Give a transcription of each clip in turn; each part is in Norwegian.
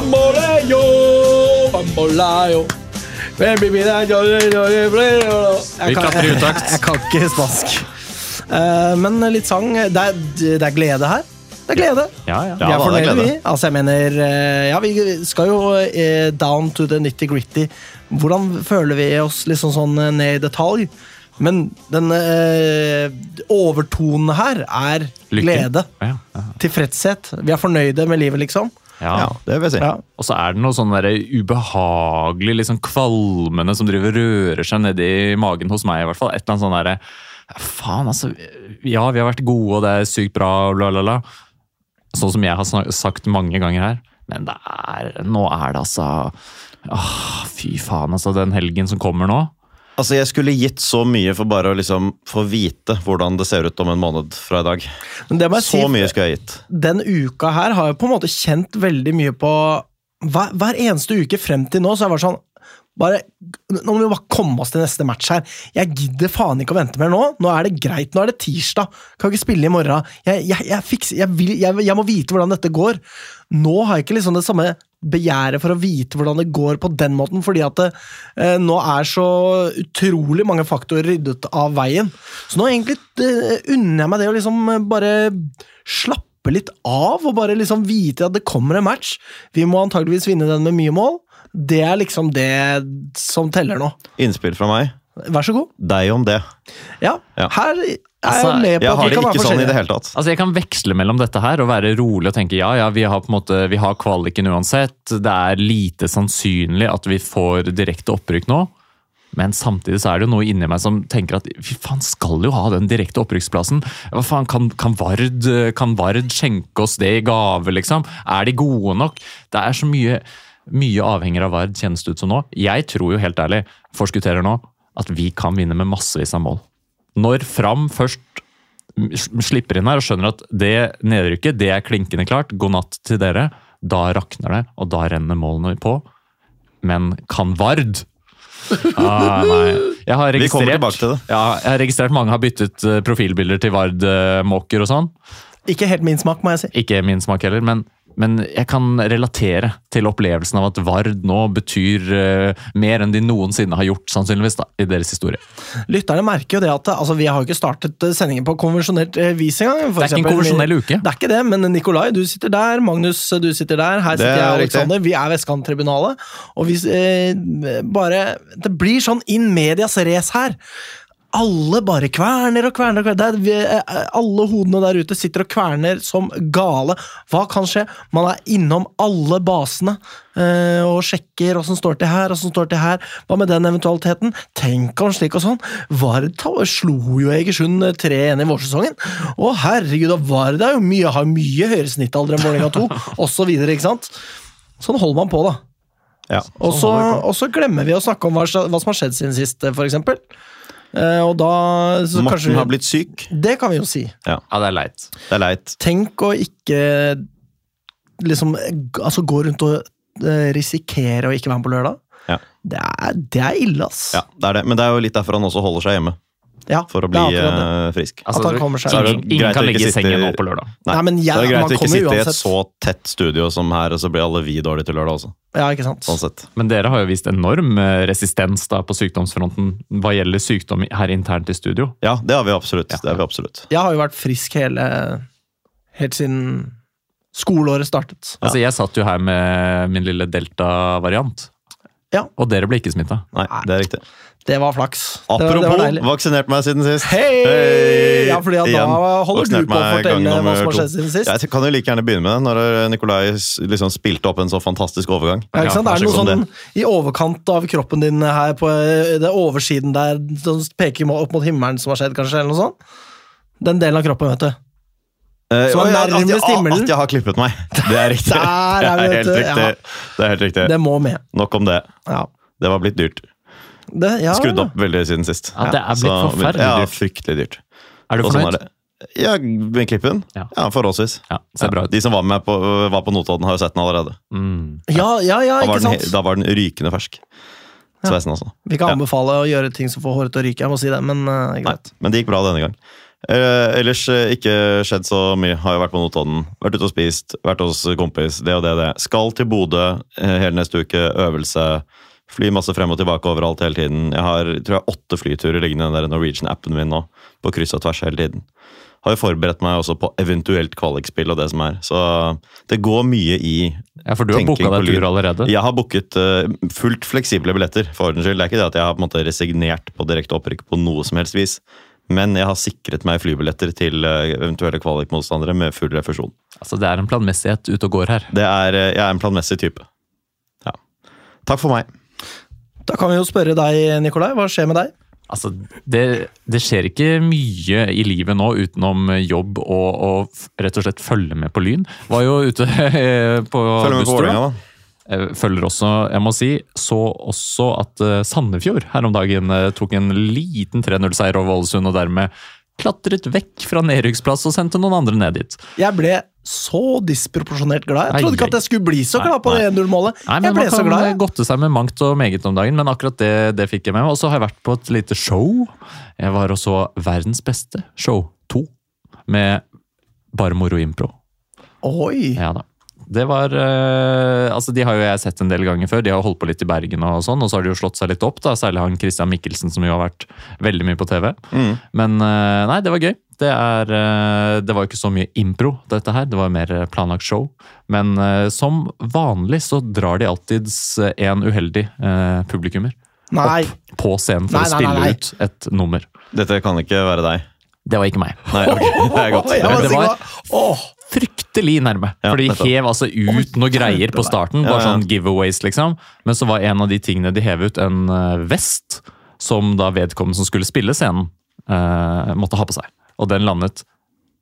Bamboleo, bamboleo. Vi klapper i utakt. jeg kan ikke spansk. Uh, men litt sang. Det er, det er glede her. Det er glede. Ja, ja. vi er er fornøyde, vi. Altså, jeg mener uh, Ja, vi skal jo uh, down to the nitty-gritty. Hvordan føler vi oss liksom sånn eh, ned i detalj? Men den eh, overtonen her er glede. Ja, ja. Tilfredshet. Vi er fornøyde med livet, liksom. Ja. Ja, det vil jeg si. Ja. Og så er det noe sånn der ubehagelig, liksom kvalmende som driver rører seg nedi magen hos meg, i hvert fall. Et eller annet sånn derre Faen, altså. Ja, vi har vært gode, og det er sykt bra, bla, bla, bla. Sånn som jeg har sagt mange ganger her. Men det er, nå er det altså Åh, Fy faen, altså. Den helgen som kommer nå. Altså, Jeg skulle gitt så mye for bare å liksom få vite hvordan det ser ut om en måned fra i dag. Så si, mye skulle jeg gitt. den uka her har jeg på en måte kjent veldig mye på hver, hver eneste uke frem til nå, så har jeg vært sånn bare, Nå må vi bare komme oss til neste match her. Jeg gidder faen ikke å vente mer nå. Nå er det greit. Nå er det tirsdag. Kan ikke spille i morgen. Jeg, jeg, jeg, fikser, vil, jeg, jeg må vite hvordan dette går. Nå har jeg ikke liksom det samme begjæret for å vite hvordan det går på den måten, fordi at det, eh, nå er så utrolig mange faktorer ryddet av veien. Så nå egentlig eh, unner jeg meg det å liksom eh, bare slappe litt av og bare liksom vite at det kommer en match. Vi må antageligvis vinne den med mye mål. Det er liksom det som teller nå. Innspill fra meg. Vær så god. Deg om det. Ja, Ja. her er Altså, jeg med på Jeg har det ikke sånn i det hele tatt. Altså Jeg kan veksle mellom dette her og være rolig og tenke ja, ja, vi har på en måte, vi har kvaliken uansett. Det er lite sannsynlig at vi får direkte opprykk nå. Men samtidig så er det jo noe inni meg som tenker at fy faen, skal jo ha den direkte opprykksplassen. Hva faen, kan, kan, Vard, kan Vard skjenke oss det i gave, liksom? Er de gode nok? Det er så mye, mye avhenger av Vard, kjennes det ut som nå. Jeg tror jo helt ærlig, forskutterer nå, at vi kan vinne med massevis av mål. Når Fram først slipper inn her og skjønner at det nedrykket det er klinkende klart, god natt til dere, da rakner det, og da renner målene på. Men kan Vard ah, nei. Jeg har Vi kommer tilbake til det. Ja, jeg har registrert mange har byttet eh, profilbilder til Vard-måker og sånn. Ikke helt min smak, må jeg si. Ikke min smak heller, men, men jeg kan relatere til opplevelsen av at Vard nå betyr uh, mer enn de noensinne har gjort, sannsynligvis, da, i deres historie. Lytterne merker jo det at altså, vi har jo ikke startet eh, sendingen på konvensjonelt eh, vis engang. Det er ikke en konvensjonell uke. Det er ikke det, men Nikolai, du sitter der. Magnus, du sitter der. Her sitter er jeg og riktig. Alexander. Vi er Vestkanttribunalet. Og vi eh, bare Det blir sånn in medias race her. Alle bare kverner og kverner. og kverner. Det er, alle hodene der ute sitter og kverner som gale. Hva kan skje? Man er innom alle basene eh, og sjekker åssen står til her, åssen står til her. Hva med den eventualiteten? Tenk om slik og sånn. Vard slo jo Egersund 3-1 i vårsesongen. Å herregud, og Vard er jo mye, har mye høyere snittalder enn Vålerenga 2, osv. Ikke sant? Sånn holder man på, da. Ja. Og så, og så glemmer vi å snakke om hva, hva som har skjedd siden sist. Eh, og da så Morten kanskje har blitt syk. Det kan vi jo si. Ja, det er leit. Det er leit. Tenk å ikke liksom Altså gå rundt og eh, risikere å ikke være med på lørdag. Ja. Det, er, det er ille, ass. Ja, det er det. Men det er jo litt derfor han også holder seg hjemme. Ja, For å bli det. eh, frisk. Altså, han kommer seg- Så er det ingen, ingen greit kan ligge i sengen nå på lørdag. Nei, Nei, men jeg- så er det greit å ikke sitte sitte i et så tett studio som her, og så blir alle vi dårlige til lørdag også. Ja, ikke sant? Sånn sett. Men dere har jo vist enorm eh, resistens da på sykdomsfronten hva gjelder sykdom her internt i studio. Ja, det har vi absolutt. Det har vi absolutt. Jeg har jo vært frisk hele Helt siden skoleåret startet. Altså, Jeg satt jo her med min lille delta-variant, Ja. og dere ble ikke smitta. Nei, det er riktig. Det var flaks. Det var, det Apropos var vaksinert meg siden sist. Hei! Ja, fordi da holder holder du på å fortelle hva som har skjedd siden sist. Jeg kan jo like gjerne begynne med det, når Nikolai liksom spilte opp en så fantastisk overgang. Ja, ikke sant? Ja, er det noe sånn sånn i overkant av kroppen din her på eh, det oversiden der som peker opp mot himmelen som har skjedd, kanskje? eller noe sånt? Den delen av kroppen, vet du. Som er at, nærmest jeg, himmelen. at jeg har klippet meg. Det er riktig. Der det er vi, er helt riktig. Ja. Det er helt riktig. Det må med. Nok om det. Ja. Det var blitt dyrt. Det, ja. Skrudd opp veldig siden sist. Ja, det er blitt Så- forferdelig ja, fryktelig dyrt. Er du sånn fornøyd? Ja, med klippen? Ja. Ja, forholdsvis. Ja, ser bra ut. De som var med på, var på Notodden, har jo sett den allerede. Mm. Ja, ja, ja, Da var, ikke den, sant? da var den rykende fersk. Sveisen, også. Vi kan Ja. anbefale å gjøre ting som får håret til å ryke, jeg må si det, men uh, Nei, greit. men det gikk bra denne gang. Eh, ellers eh, ikke skjedd så mye. Har jo vært på Notodden. Vært ute og spist, vært hos kompis, det og det og det. Skal til Bodø eh, hele neste uke, øvelse. Fly masse frem og tilbake overalt hele tiden. Jeg har tror jeg, åtte flyturer liggende i den der Norwegian-appen min nå. På kryss og tvers hele tiden. Har jo forberedt meg også på eventuelt kvalikspill og det som er. Så det går mye i Ja, For du har booka deg tur allerede? Jeg har booket uh, fullt fleksible billetter, for ordens skyld. Det er ikke det at jeg har på en måte resignert på direkte opprykk på noe som helst vis. Men jeg har sikret meg flybilletter til eh, eventuelle kvalikmotstandere med full refusjon. Altså, Det er en planmessighet ute og går her. Det er, eh, jeg er en planmessig type. Ja. Takk for meg. Da kan vi jo spørre deg, Nikolai. Hva skjer med deg? Altså, det, det skjer ikke mye i livet nå utenom jobb og, og rett og slett følge med på Lyn. Var jo ute eh, på Følg med på busstur, da. Vålerenga, da. Eh, Følger også, jeg må si, så også at eh, Sandefjord her om dagen tok en liten 3-0-seier over Ålesund, og dermed klatret vekk fra nedrykksplass og sendte noen andre ned dit. Jeg ble så disproporsjonert glad. Jeg trodde ikke at jeg skulle bli så glad på det nei. 1-0-målet. Nei, Jeg ble så glad. godte seg med mangt og meget om dagen, men akkurat det, det fikk jeg med meg. Og så har jeg vært på et lite show. Jeg var også verdens beste show, 2 med Bare Moro Impro. Oi! Ja da. Det var uh, Altså, de har jo jeg sett en del ganger før. De har holdt på litt i Bergen og sånn, og så har de jo slått seg litt opp, da. Særlig han Christian Mikkelsen, som jo har vært veldig mye på TV. Mm. Men uh, nei, det var gøy. Det, er, eh, det var jo ikke så mye impro, dette her. Det var mer eh, planlagt show. Men som vanlig så drar de alltids en uheldig publikummer Nei. opp på scenen for Nei, å spille nei, nei. ut et nummer. Dette kan ikke være deg. Det var ikke meg. Nei, ok, det er godt. Jeg var det var- Åh, fryktelig nærme. Ja, for de hev altså ut noe greier på starten. Bare Ja, ja. sånn giveaways, liksom. Men så var en av de tingene de hev ut, en eh, vest som da vedkommende som skulle spille scenen, eh, måtte ha på seg. Og den landet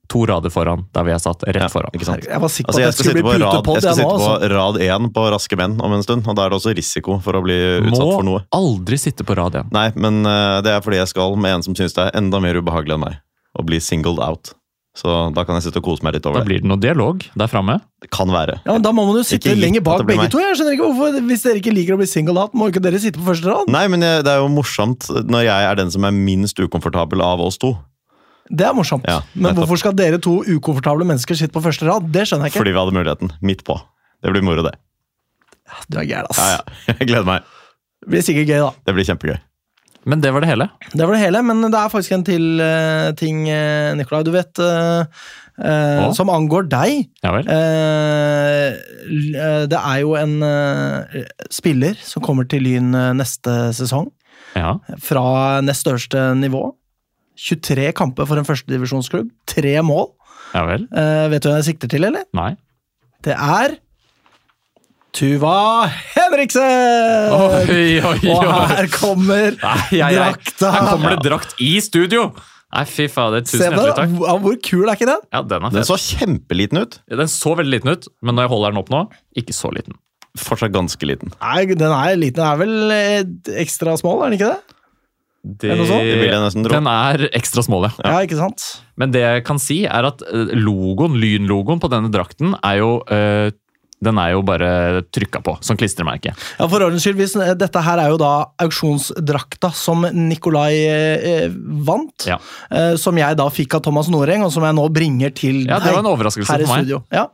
to rader foran der vi er satt, rett Ja, foran. ikke sant? jeg var sikker på Altså, at jeg skulle på bli rad, putepod, jeg skal jeg sitte på Altså. rad én på Raske menn om en stund, og da er det også risiko for å bli utsatt Må for noe. Må aldri sitte på rad én. Nei, men uh, det er fordi jeg skal med en som syns det er enda mer ubehagelig enn meg. Å bli singled out. Så da kan jeg sitte og kose meg litt Da over det. blir det noe dialog der framme. Det kan være. Ja, men Da må man jo sitte Ikke gitt lenger at bak det blir begge meg. to. Jeg skjønner ikke hvorfor, Hvis dere ikke liker å bli single hat, må ikke dere sitte på første rad? Nei, men jeg, det er jo morsomt når jeg er den som er minst ukomfortabel av oss to. Det er morsomt. Ja, men nettopp. hvorfor skal dere to ukomfortable mennesker sitte på første rad? Det skjønner jeg ikke. Fordi vi hadde muligheten. Midt på. Det blir moro, det. Du er gæren, ass. Ja, ja. Jeg gleder meg. Det blir sikkert gøy, da. Det blir kjempegøy. Men det var det hele. Det var det hele, men det er faktisk en til uh, ting, uh, Nikolai. Du vet uh, uh, Som angår deg. Ja vel. Det er jo en spiller som kommer til Lyn neste sesong, Ja. fra nest største nivå. 23 kamper for en førstedivisjonsklubb. Tre mål. ja vel. Vet du hvem jeg sikter til, eller? Nei. Det er Tuva Henriksen! Oi, oi, Og her kommer Nei, nei, nei. drakta! Her kommer det drakt i studio! Nei, fy fader. Se Tusen hjertelig takk. Hvor kul er ikke den? Ja, den er Den fet. så kjempeliten ut. Den så veldig liten ut, men når jeg holder den opp nå, ikke så liten. Fortsatt ganske liten. Nei, den er liten. Den er vel eh, ekstra small, er den ikke det? Det, Er det noe sånt? Det vil jeg nesten tro. Den er ekstra smål, ja. Ja, ikke sant? Men det jeg kan si, er at eh, logoen, lynlogoen på denne drakten, er jo eh, den er jo bare trykka på som klistremerke. Ja, For ordens skyld, hvis, eh, dette her er jo da auksjonsdrakta som Nikolai eh, vant. Ja. Eh, som jeg da fikk av Thomas Noreng, og som jeg nå bringer til Ja, det var en overraskelse her i for meg. studio. Ja.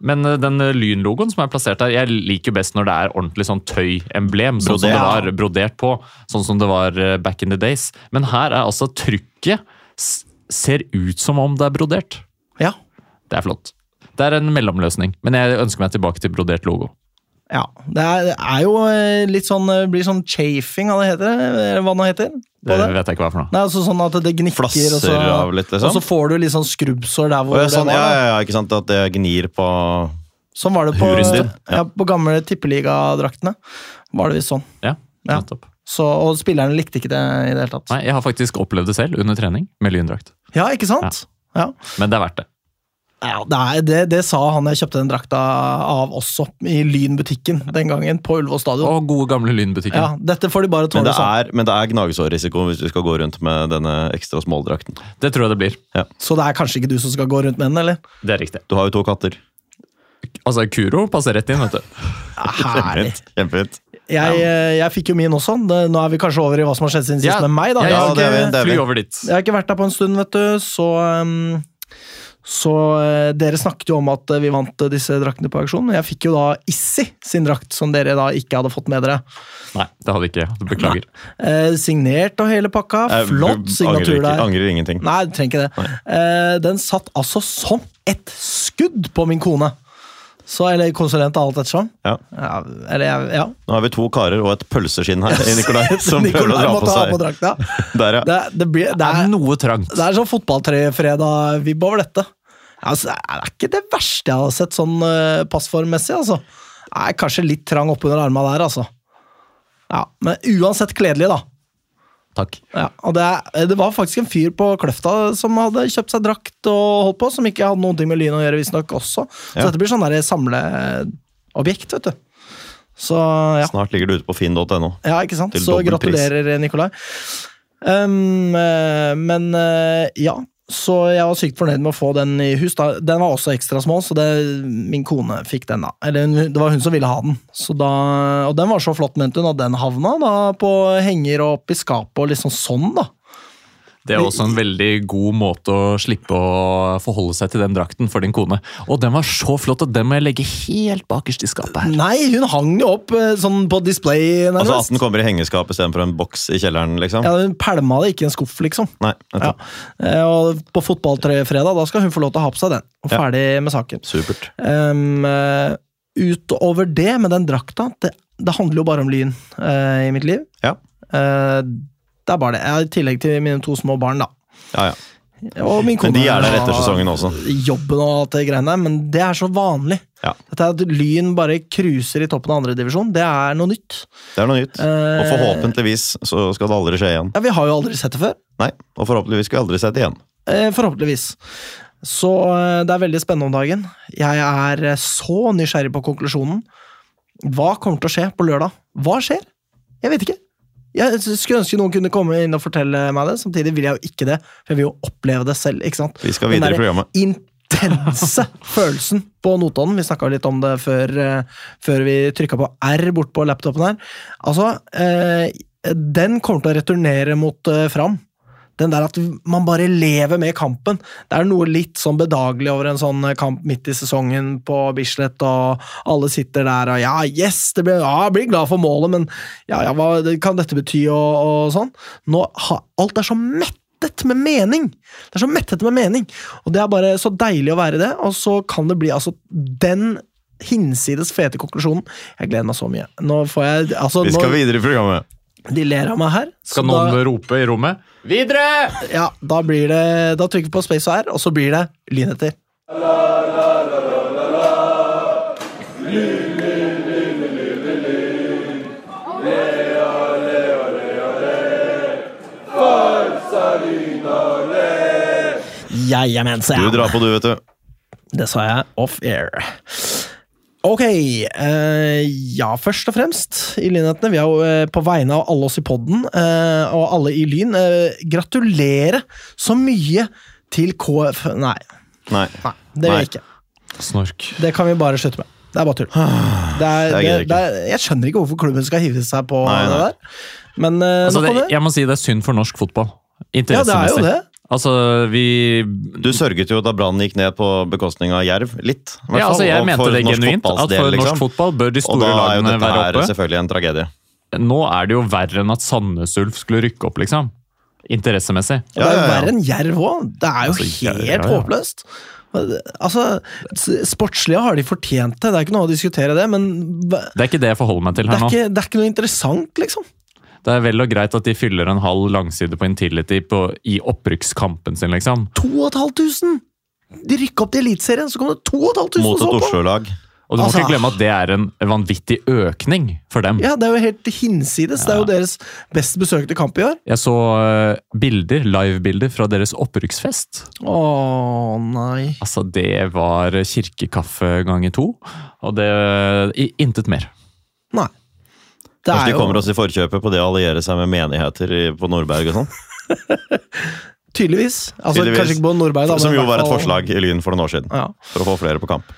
Men eh, den eh, lynlogoen som er plassert der, jeg liker best når det er ordentlig sånn tøyemblem. Sånn som det var brodert på. Sånn som det var back in the days. Men her er altså trykket ser ut som om det er brodert. ja. Det er flott. Det er en mellomløsning, men jeg ønsker meg tilbake til brodert logo. Ja, det er, det er jo eh, litt sånn eh, Blir sånn chafing av det heter, eller hva det heter. Det det. vet jeg ikke hva for noe. Nei, altså sånn at det gnikker, og så, av litt, liksom. og så får du litt sånn skrubbsår der hvor ja, sånn, det ja, var. ja, ja, ikke sant? At det gnir på Sånn var det på, ja. ja. på gamle tippeligadraktene. Var det visst sånn. Ja, Ja. nettopp. Så, og spillerne likte ikke det i det hele tatt. Nei, jeg har faktisk opplevd det selv under trening med lyndrakt. Ja, ikke sant? Ja. Men det er verdt det. Ja, det, er, det, det sa han jeg kjøpte den drakta av også, i Lyn-butikken den gangen, på Ullevål stadion. Og gode, gamle lynbutikken. Ja, dette får de bare Men tåle det sånn. er, men det er gnagesårrisiko hvis du skal gå rundt med denne ekstra småldrakten. Det tror jeg det blir. Så det er kanskje ikke du som skal gå rundt med den, eller? Det er riktig. Du har jo to katter. Altså, Kuro passer rett inn, vet du. Ja, herlig. Kjempefint. Jeg, eh, jeg fikk jo min også. Nå er vi kanskje over i hva som har skjedd siden sist Ja. med meg. da. Ja, Jeg har det er vi, ikke- det er vi. Fly over dit. Jeg har ikke vært der på en stund, vet du, så um, Så uh, dere snakket jo om at uh, vi vant uh, disse draktene på auksjon. Jeg fikk jo da Issi sin drakt, som dere da ikke hadde fått med dere. Nei, det hadde ikke jeg. Beklager. Uh, signert og hele pakka. Flott angrer signatur ikke- der. Angrer ingenting. Nei, du trenger ikke det. Uh, den satt altså som et skudd på min kone. Så, eller konsulent, alt ettersom. Ja. Ja, eller ja. Nå har vi to karer og et pølseskinn her i Nikolai, som prøver å dra på seg. på drakta. Der, ja. Det, det, blir, det, Det er er, noe trangt. det er sånn fotballtrefredag-vibb over dette. Altså, det er ikke det verste jeg har sett sånn uh, passformmessig, altså. Det er kanskje litt trang oppunder arma der, altså. Ja, Men uansett kledelig, da. Takk. Ja, og det, det var faktisk en fyr på Kløfta som hadde kjøpt seg drakt og holdt på, som ikke hadde ting med Lyn å gjøre, visstnok også. Så Ja. dette blir sånn der samleobjekt, vet du. Så ja. Snart ligger det ute på finn.no. Ja, ikke sant? Så gratulerer, Nikolai. Um, eh, men eh, ja, så jeg var sykt fornøyd med å få den i hus. Da. Den var også ekstra små, så det, min kone fikk den. da. Eller det var hun som ville ha den. Da, og den var så flott, mente hun, at den havna da på henger og opp i skapet og liksom sånn, da. Det er også en veldig god måte å slippe å forholde seg til den drakten for din kone. Og den var så flott at den må jeg legge helt bakerst i skapet her. Nei, hun hang jo opp eh, sånn på display, Altså at den kommer i hengeskap istedenfor en boks i kjelleren, liksom? ja, hun pælma det, ikke i en skuff, liksom. Nei, Ja. Eh, Og på fotballtrefredag, da skal hun få lov til å ha på seg den. Og Ja. ferdig med saken. Supert. Um, utover det, med den drakta, det, det handler jo bare om Lyn uh, i mitt liv. Ja. Eh, det er bare det. Jeg I tillegg til mine to små barn, da. Ja, ja. Og min Men de er der etter sesongen også. Jobben og alt det greiene men det er så vanlig. Ja. Dette At Lyn bare cruiser i toppen av andredivisjon, det er noe nytt. Det er noe nytt. Og Eh, forhåpentligvis så skal det aldri skje igjen. Ja, Vi har jo aldri sett det før. Nei, og forhåpentligvis skal vi aldri sett det igjen. Eh, Forhåpentligvis. Så eh, det er veldig spennende om dagen. Jeg er så nysgjerrig på konklusjonen. Hva kommer til å skje på lørdag? Hva skjer? Jeg vet ikke. Jeg skulle ønske noen kunne komme inn og fortelle meg det. Samtidig vil jeg jo ikke det, for jeg vil jo oppleve det selv. ikke sant? Vi skal videre i programmet. intense følelsen på Notodden. Vi snakka litt om det før, eh, før vi trykka på R bort på laptopen her. Altså, eh, den kommer til å returnere mot eh, Fram. Den der at man bare lever med kampen. Det er noe litt sånn bedagelig over en sånn kamp midt i sesongen på Bislett, og alle sitter der og ja, yes, det blir, ja, jeg blir glad for målet, men ja, ja, hva kan dette bety, og, og sånn. Nå, alt er så mettet med mening! Det er så mettet med mening, og det er bare så deilig å være det, og så kan det bli altså den hinsides fete konklusjonen. Jeg gleder meg så mye. Nå får jeg altså, Vi skal nå, videre i programmet. De ler av meg her. Skal noen da- rope i rommet? Videre! ja, da blir det Da trykker vi på space og R, og så blir det lynheter. Jajamensan. Du drar på, du, vet du. Det sa jeg off air. Ok, eh, ja, først og fremst i Lynhetene. Vi er jo eh, på vegne av alle oss i podden eh, og alle i Lyn. Eh, gratulerer så mye til KF Nei, Nei. nei det vil jeg ikke. Snork. Det kan vi bare slutte med. Det er bare tull. Det er, Jeg det, det er, jeg skjønner ikke hvorfor klubben skal hive seg på Nei, nei. det der. Men eh, Altså, det, jeg må si det er synd for norsk fotball. Ja, det er jo det. Altså, vi Du sørget jo da Brann gikk ned på bekostning av Jerv, litt. i hvert ja, altså, fall, Jeg og mente for det genuint. At for norsk liksom. fotball bør de store lagene være oppe. Og da er jo dette her selvfølgelig en tragedie. Nå er det jo verre enn at Sandnes Ulf skulle rykke opp, liksom. Interessemessig. Og det er jo Ja, ja, ja. verre enn Jerv òg. Det er jo Altså, ja, helt ja, ja. håpløst. Altså, Sportslige har de fortjent det, det er ikke noe å diskutere det, men Det er ikke det jeg forholder meg til det her er nå. ikke, det er ikke noe interessant, liksom. Det er vel og greit at de fyller en halv langside på Intility på, i opprykkskampen sin, liksom. 2500! De rykka opp til Eliteserien, så kom det 2500 Mot et! Oslo-lag. Og du må Altså- ikke glemme at det er en vanvittig økning for dem. Ja, det er jo helt hinsides. Det er jo deres best besøkte kamp i år. Jeg så eh, bilder, livebilder fra deres opprykksfest. Å nei. Altså, det var kirkekaffe ganger to, og det Intet mer. Nei. Det Kanskje de kommer jo oss i forkjøpet på det å alliere seg med menigheter på Nordberg og sånn. tydeligvis. Altså, Tydeligvis. Kanskje ikke på Nordberg, da. Som jo var et forslag i Lyn for noen år siden. Ja. For å få flere på kamp.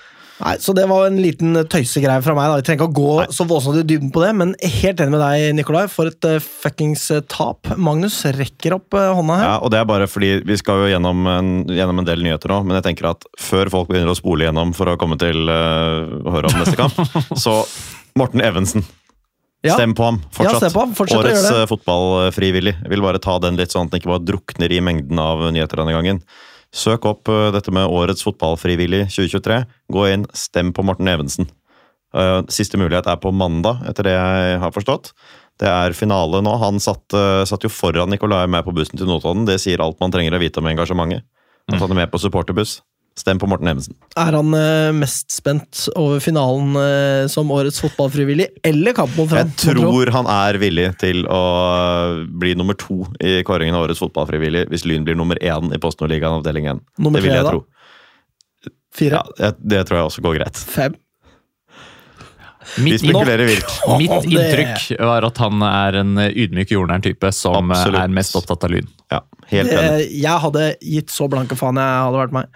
Nei, Så det var en liten tøysegreie fra meg. da Vi trenger ikke å gå så voldsomt i dybden på det, men helt enig med deg, Nikolai. For et uh, fuckings uh, tap. Magnus rekker opp uh, hånda her. Ja, og det er bare fordi Vi skal jo gjennom en, gjennom en del nyheter nå, men jeg tenker at før folk begynner å spole gjennom for å komme til uh, å høre om neste kamp, så Morten Evensen. Ja. Stem på ham fortsatt. Ja, på ham. fortsatt Årets uh, fotballfrivillig. Vil bare ta den litt sånn at den ikke bare drukner i mengden av nyheter denne gangen. Søk opp uh, dette med Årets fotballfrivillig 2023. Gå inn, stem på Morten Evensen. Uh, Siste mulighet er på mandag, etter det jeg har forstått. Det er finale nå. Han satt, satt jo foran Nicolai med på bussen til Notodden. Det sier alt man trenger å vite om engasjementet. At Han er med på supporterbuss. Stem på Morten Evensen. Er han uh, mest spent over finalen uh, som årets fotballfrivillig, eller kamp mot Jeg tror han er villig til å bli nummer to i kåringen av årets fotballfrivillig hvis Lyn blir nummer én i Post Nord-ligaen avdeling 1. Nummer det vil jeg tro. Fire? Ja, det, det tror jeg også går greit. Fem? Vi Mitt, spekulerer vilt. mitt inntrykk var at han er en ydmyk jordnær-type som Absolutt. er mest opptatt av lyn. Ja, helt enig. jeg hadde gitt så blanke faen jeg hadde vært meg.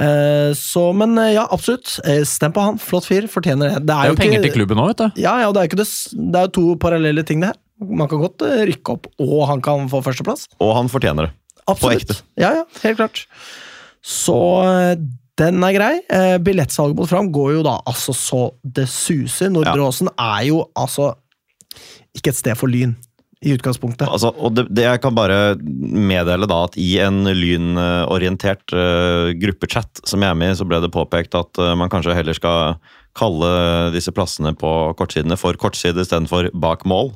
Eh, så, men eh, ja, absolutt. Eh, Stem på han. Flott fyr. Fortjener det. Det Det er jo penger til klubben nå, vet du. Ja, ja, det er jo det, det er to parallelle ting, det her. Man kan godt eh, rykke opp, og han kan få førsteplass. Og han fortjener det. Absolutt. ekte. Ja, ja, helt klart. Så eh, den er grei. Eh, Billettsalget mot Fram går jo da altså så det suser. Nordre Åsen er jo altså ikke et sted for Lyn, i utgangspunktet. Altså, og det, det jeg kan bare meddele da, at i en lynorientert uh, gruppechat som jeg er med i, så ble det påpekt at uh, man kanskje heller skal kalle disse plassene på kortsidene for kortside istedenfor bak mål.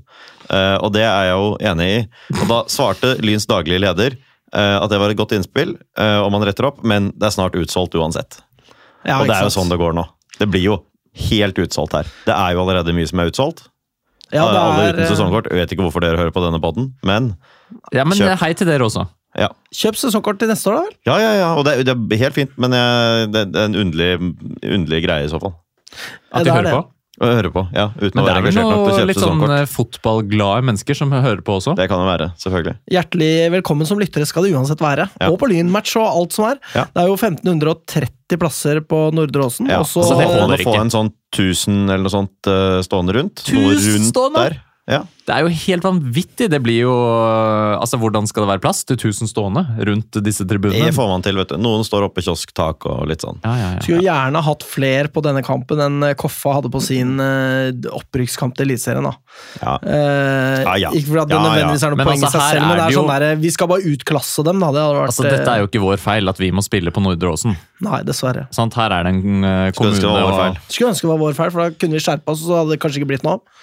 Uh, og det er jeg jo enig i. Og da svarte Lyns daglige leder at det var et godt innspill, om og man retter opp, men det er snart utsolgt uansett. Ja, og det er jo sånn det går nå. Det blir jo helt utsolgt her. Det er jo allerede mye som er utsolgt. Ja, det Alle er, uten eh, sesongkort. Jeg vet ikke hvorfor dere hører på denne podden, men Ja, men Kjøp. hei til dere også. ja. Kjøp sesongkort til neste år, da vel? Ja, ja, ja, og det, er- det er helt fint, men jeg, det, det er en underlig, underlig greie i så fall. At Ja, de er hører det. på. Å høre på, ja, uten Men å det være er vel engasjert nok til å noe kjøpe litt sånn eh, fotballglade mennesker som hører på også. Det kan det være, selvfølgelig. Hjertelig velkommen som lyttere skal det uansett være. Ja. Og på Lynmatch og alt som er. Ja. Det er jo 1530 plasser på Nordre Åsen. Ja, Også, altså, det og holder å få en sånn 1000 eller noe sånt eh, stående rundt. Tusen rundt stående? der. Ja. Det er jo helt vanvittig. Det blir jo Altså, hvordan skal det være plass til 1000 stående rundt disse tribunene? Det får man til, vet du. Noen står oppe i kiosktak og litt sånn. Ja, ja, ja. Skulle gjerne hatt flere på denne kampen enn eh, Koffa hadde på sin eh, opprykkskamp til Eliteserien. da. Ja. Eh, Ja, ja. Ikke fordi det nødvendigvis er noe Men poeng i altså, seg selv, men det er jo... sånn der, vi skal bare utklasse dem. da. Det hadde vært, Altså, Dette er jo ikke vår feil at vi må spille på Nordre Åsen. eh, Nei, dessverre. Sånn, Her er det en kommune Skulle ønske det var vår feil. Skulle ønske det var vår feil, for da kunne vi skjerpa oss, og så hadde det kanskje ikke blitt noe av.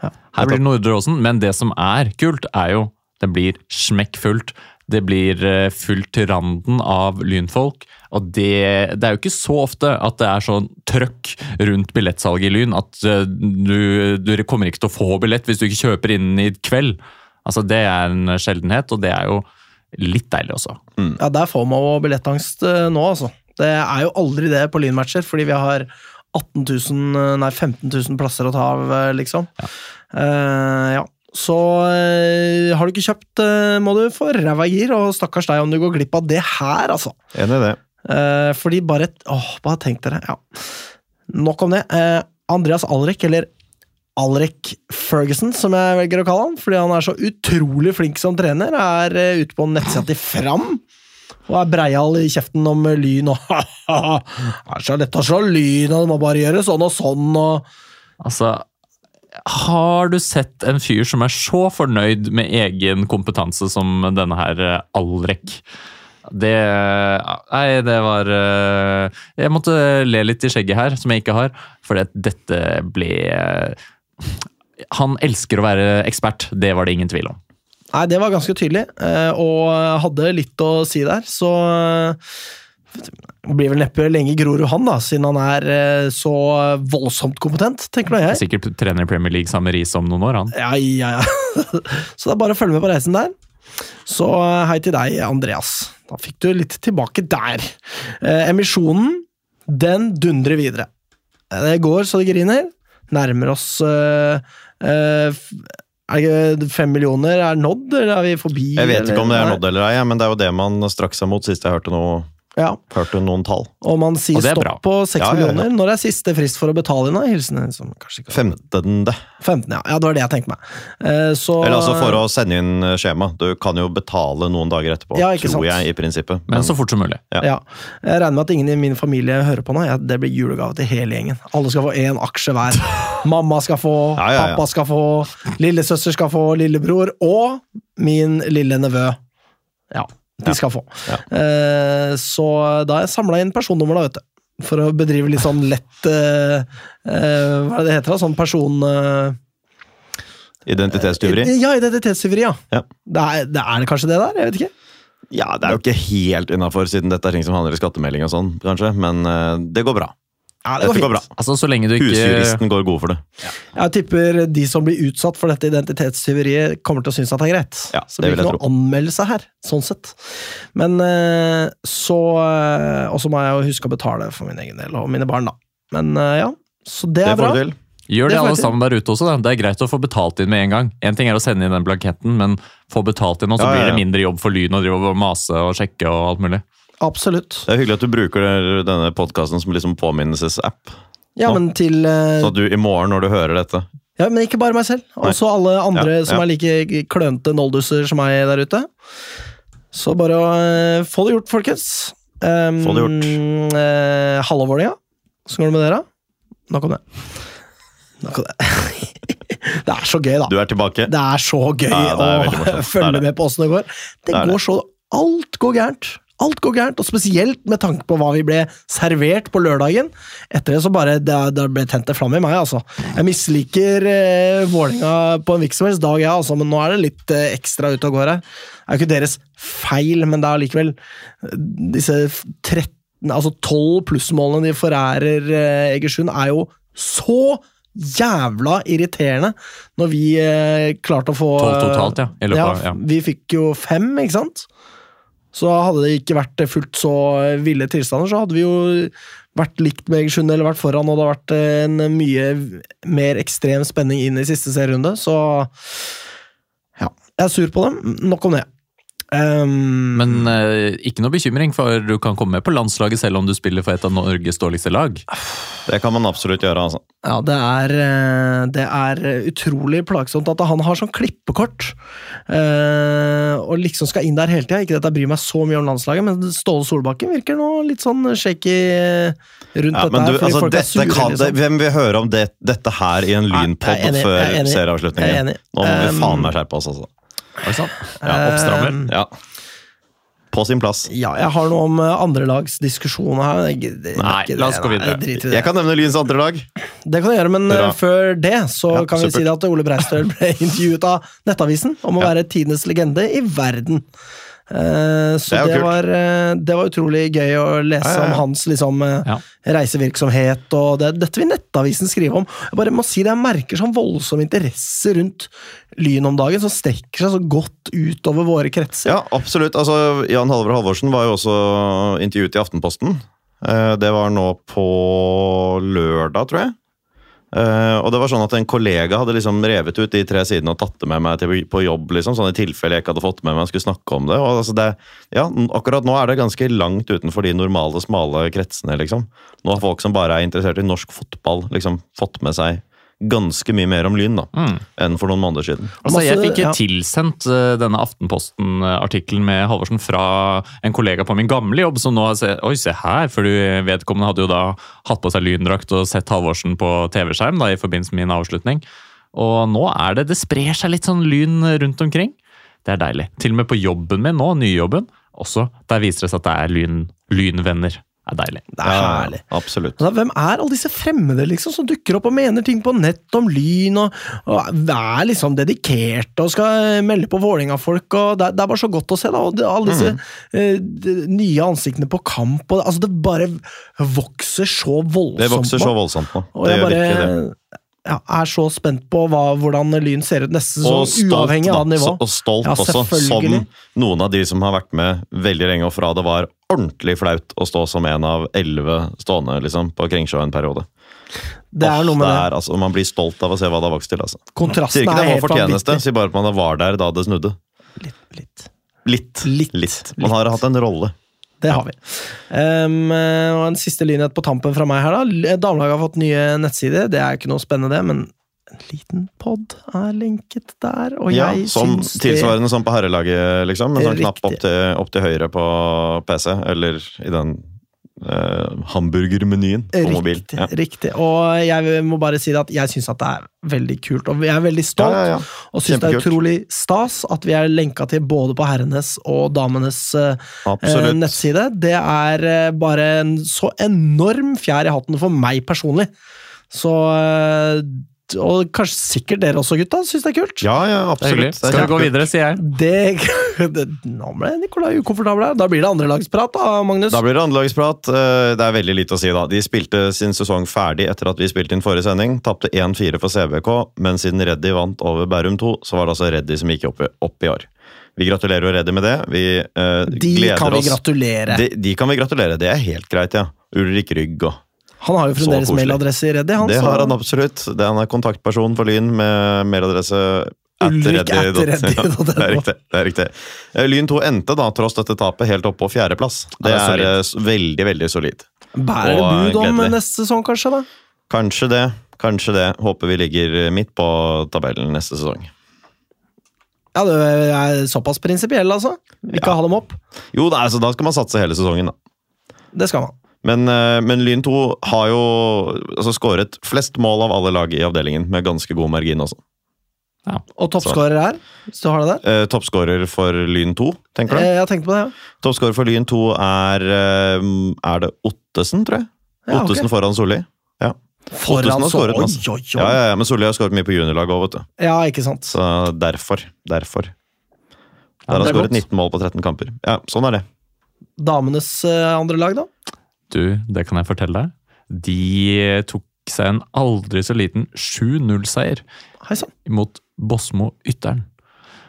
Her blir det Nordre Åsen, men det som er kult, er jo det blir smekkfullt. Det blir eh, fullt til randen av lynfolk. Og det, det er jo ikke så ofte at det er sånn trøkk rundt billettsalget i Lyn at eh, du, du kommer ikke til å få billett hvis du ikke kjøper innen i kveld. Altså Det er en sjeldenhet, og det er jo litt deilig også. Ja, Der får man jo billettangst eh, nå, altså. Det er jo aldri det på Lynmatcher, fordi vi har 18 000, eh, nei 15 000 plasser å ta av, liksom. liksom. Uh, ja. Så uh, har du ikke kjøpt, uh, må du få ræva i gir, og stakkars deg om du går glipp av det her, altså. Enig i det. Eh, fordi bare Åh, bare tenk dere. Ja. Nok om det. Eh, Andreas Alrek, eller Alrek Ferguson, som jeg velger å kalle han, fordi han er så utrolig flink som trener, er eh, ute på nettsida til Fram. Og er breial i kjeften om lyn og Det er så lett å slå lyn, og du må bare gjøre sånn og sånn og Altså, har du sett en fyr som er så fornøyd med egen kompetanse som denne her eh, Alrek? Det Nei, det var eh, Jeg måtte le litt i skjegget her, som jeg ikke har, for dette ble Han elsker å være ekspert, det var det ingen tvil om. Nei, det var ganske tydelig, eh, og hadde litt å si der, så eh, det blir vel neppe lenge Grorud han, da, siden han er eh, så voldsomt kompetent, tenker nå jeg. Sikkert trener i Premier League sammen med Riise om noen år, han. Ja, ja, ja. Så det er bare å følge med på reisen der. Så eh, hei til deg, Andreas. Da fikk du litt tilbake der. Eh, emisjonen, den dundrer videre. Eh, Det går så det griner. Nærmer oss eh, eh, Er det fem millioner er nådd, eller er vi forbi? Jeg vet ikke om det er nådd eller ei, men det er jo det man strakk seg mot sist jeg hørte noe Ja, Hørte noen tall. Og man sier Og er stopp bra. på 6 Ja, ja, ja. millioner. Når er siste frist for å betale inn? Hilsen en som kanskje ikke 15. 15, ja. ja. Det var det jeg tenkte meg. Eh, Så, Eller altså for å sende inn eh, skjema. Du kan jo betale noen dager etterpå, Ja, ikke tror sant. jeg, i prinsippet. Men så fort som mulig. Ja. ja. Jeg regner med at ingen i min familie hører på nå. Ja, det blir julegave til hele gjengen. Alle skal få én aksje hver. Mamma skal få, Ja, ja, ja. pappa skal få, lillesøster skal få, lillebror og min lille nevø. Ja, de skal få. Eh, Så da har jeg samla inn personnummer, da, vet du. For å bedrive litt sånn lett uh, Hva er det det heter? da? Sånn person... Identitetstyveri? Ja, identitetstyveri, ja. Ja. Det er, det er det kanskje det der? Jeg vet ikke. Ja, det er jo ikke helt innafor, siden dette er ting som handler i skattemelding og sånn, kanskje. Men det går bra. Ja, Dette går bra. Altså, så lenge du ikke Husjuristen går god for det. Jeg tipper de som blir utsatt for dette identitetstyveriet, kommer til å synes at det er greit. Ja, så det det blir ikke noen anmeldelse her, sånn sett. Men eh, så eh, Og så må jeg jo huske å betale for min egen del, og mine barn, da. Men eh, ja, så det Det er bra. får. Gjør Det det alle sammen der ute også. Da. Det er greit å få betalt inn med en gang. En ting er å sende inn den blanketten, men få betalt inn, og så Ja, ja, blir det mindre jobb for Lyn å drive og mase og sjekke og alt mulig. Absolutt. Det er hyggelig at du bruker denne podkasten som liksom påminnelsesapp. Ja, men til Uh... Så at du i morgen, når du hører dette Ja, men ikke bare meg selv. Nei. Også alle andre Ja, som er like klønete nolduser som meg der ute. Så bare å uh, få det gjort, folkens. Um, Få det gjort. Uh, Hallo-Vålerenga. Åssen går det med dere? Nok om det. Nok om det. det er så gøy, da. Du er tilbake. Det er så gøy Ja, det er å følge med på åssen det går. Det, Det går så Alt går gærent. Alt går gærent, og spesielt med tanke på hva vi ble servert på lørdagen. Etter det så bare Det, det ble tent en flamme i meg, altså. Jeg misliker eh, Vålerenga på en hvilken som helst dag, jeg, altså, men nå er det litt eh, ekstra ute og går her. Det er jo ikke deres feil, men det er allikevel eh, disse 13 Altså 12 plussmålene de forærer eh, Egersund, er jo så jævla irriterende når vi eh, klarte å få 12 totalt, ja, løpet av- ja. Vi fikk jo fem, ikke sant? Så hadde det ikke vært fullt så ville tilstander, så hadde vi jo vært likt med Egersund eller vært foran, og det hadde vært en mye mer ekstrem spenning inn i siste serierunde, så ja. Jeg er sur på dem. Nok om det. Um, Men eh, ikke noe bekymring, for du kan komme med på landslaget selv om du spiller for et av Norges dårligste lag. Det kan man absolutt gjøre, altså. Ja, det er, eh, det er utrolig plagsomt at han har sånn klippekort. eh, og liksom skal inn der hele tida. Ikke at jeg bryr meg så mye om landslaget, men Ståle Solbakken virker nå litt sånn shaky rundt Ja, dette du, her. fordi altså, folk er dette sure, kan, liksom. hvem vil høre om det, dette her i en lynpod før er serieavslutningen? Nå må vi Um, faen meg skjerpe oss, altså. Det? Ja, oppstrammer. Um, Ja. På sin plass. Ja, jeg har noe om eh, andrelagsdiskusjoner her. Jeg det, Nei, ikke la oss gå videre. jeg det. Jeg kan nevne Lyns andre lag. Det kan du gjøre, men Bra. eh, før det så Ja, kan vi si det at Ole Breistøl ble intervjuet av Nettavisen om å Ja. være tidenes legende i verden. Uh, så Det det, var, uh, det var utrolig gøy å lese Ja, ja, ja. om hans liksom, uh, reisevirksomhet, og det, dette vil Nettavisen skrive om. Jeg bare må si det, jeg merker sånn voldsom interesse rundt Lyn om dagen, som strekker seg så godt utover våre kretser. Ja, absolutt. Altså, Jan Halvor Halvorsen var jo også intervjuet i Aftenposten. Eh, Det var nå på lørdag, tror jeg. Eh, og det var sånn at En kollega hadde liksom revet ut de tre sidene og tatt det med meg på jobb. liksom, sånn I tilfelle jeg ikke hadde fått med meg og skulle snakke om det. og altså det, ja, Akkurat nå er det ganske langt utenfor de normale, smale kretsene. liksom. Nå har folk som bare er interessert i norsk fotball, liksom fått med seg ganske mye mer om Lyn da, Mm. enn for noen måneder siden. Altså, jeg fikk ja. tilsendt eh, denne Aftenposten-artikkelen med Halvorsen fra en kollega på min gamle jobb, som nå har sett Oi, se her! For du vedkommende hadde jo da hatt på seg lyndrakt og sett Halvorsen på TV-skjerm da, i forbindelse med min avslutning. Og nå er det Det sprer seg litt sånn lyn rundt omkring. Det er deilig. Til og med på jobben min nå, nyjobben, også, der viser det seg at det er lyn, lynvenner. Det er deilig. Det er Ja, herlig. Absolutt. Altså, hvem er alle disse fremmede liksom, som dukker opp og mener ting på nett om Lyn, og, og er liksom dedikerte og skal melde på Vålerenga-folk? det, det er bare så godt å se, da. Og det, alle disse Mm. eh, de, nye ansiktene på kamp. Og, altså, det bare vokser så voldsomt. Det vokser så voldsomt nå. Det gjør bare virkelig det. Er så spent på hva, hvordan Lyn ser ut neste sesong, stolt, uavhengig da. av nivå. Og stolt Ja, også, som noen av de som har vært med veldig lenge, og fra det var ordentlig flaut å stå som en av elleve stående liksom, på Kringsjå en periode. Det er noe med det. er, altså, Man blir stolt av å se hva det har vokst til. Altså. Sier Kontrasten ikke er det var fortjeneste, sier bare at man var der da det snudde. Litt. Litt. Litt. Litt. Man har hatt en rolle. Det har vi. Um, og En siste lynhet på tampen fra meg her. da. Damelaget har fått nye nettsider. Det er ikke noe spennende, det, men en liten pod er lenket der. Og Ja, jeg som syns det tilsvarende som på herrelaget, liksom. En sånn knapp opp til, opp til høyre på PC, eller i den eh, hamburgermenyen på mobil. Riktig, Ja. riktig. Og jeg må bare si at jeg syns at det er veldig kult, og jeg er veldig stolt. ja, ja. Og syns det er utrolig stas at vi er lenka til både på herrenes og damenes uh, nettside. Det er uh, bare en så enorm fjær i hatten for meg personlig. Så Og kanskje sikkert dere også, gutta, syns det er kult? Ja, ja, absolutt. Skal vi gå videre, sier jeg. Det, det Nå ble Nikolai ukomfortabel her. Da blir det andrelagsprat, da, Magnus. Da blir det andrelagsprat. Eh, Det er veldig lite å si, da. De spilte sin sesong ferdig etter at vi spilte inn forrige sending. Tapte 1-4 for CBK, men siden Reddy vant over Bærum 2, så var det altså Reddy som gikk opp, i- opp i år. Vi gratulerer og Reddy med det. Vi uh, De gleder kan vi oss. gratulere. De, de kan vi gratulere. Det er helt greit, ja. Ulrik Rygg og Han har jo fremdeles mailadresse i Reddy. Han, Det har han absolutt. Det Han er kontaktperson for Lyn med mailadresse Ulrik at reddy Ja, Det er riktig. det er riktig. Eh, Lyn 2 endte da, tross dette tapet, helt oppe på fjerdeplass. Det Ja, det er er eh, veldig, veldig solid. Bærer det bud om gledelig. neste sesong, kanskje? da? Kanskje det. Kanskje det. Håper vi ligger midt på tabellen neste sesong. Ja, du er såpass prinsipiell, altså. Vi kan ha dem opp. Jo, da, altså, da skal man satse hele sesongen, da. Det skal man. Men, eh, men Lyn 2 har jo altså, skåret flest mål av alle lag i avdelingen, med ganske god margin også. Og toppskårer er? hvis du har det der. Eh, Toppskårer for Lyn 2, tenker du? Eh, Jeg har tenkt på det, ja. Toppskårer for Lyn 2 er eh, Er det Ottesen, tror jeg? Ja, Ottesen Ottesen foran Solli. Ja. Foran har skåret Oi, masse. oi, oi. Ja, ja, ja, men Solli har skåret mye på juniorlaget òg, vet du. Ja, ikke sant. Så derfor. Derfor. Der har han skåret godt. 19 mål på 13 kamper. Ja, sånn er det. Damenes eh, andre lag, da? Du, det kan jeg fortelle deg. De tok seg en aldri så liten 7-0-seier mot Bosmo Ytteren.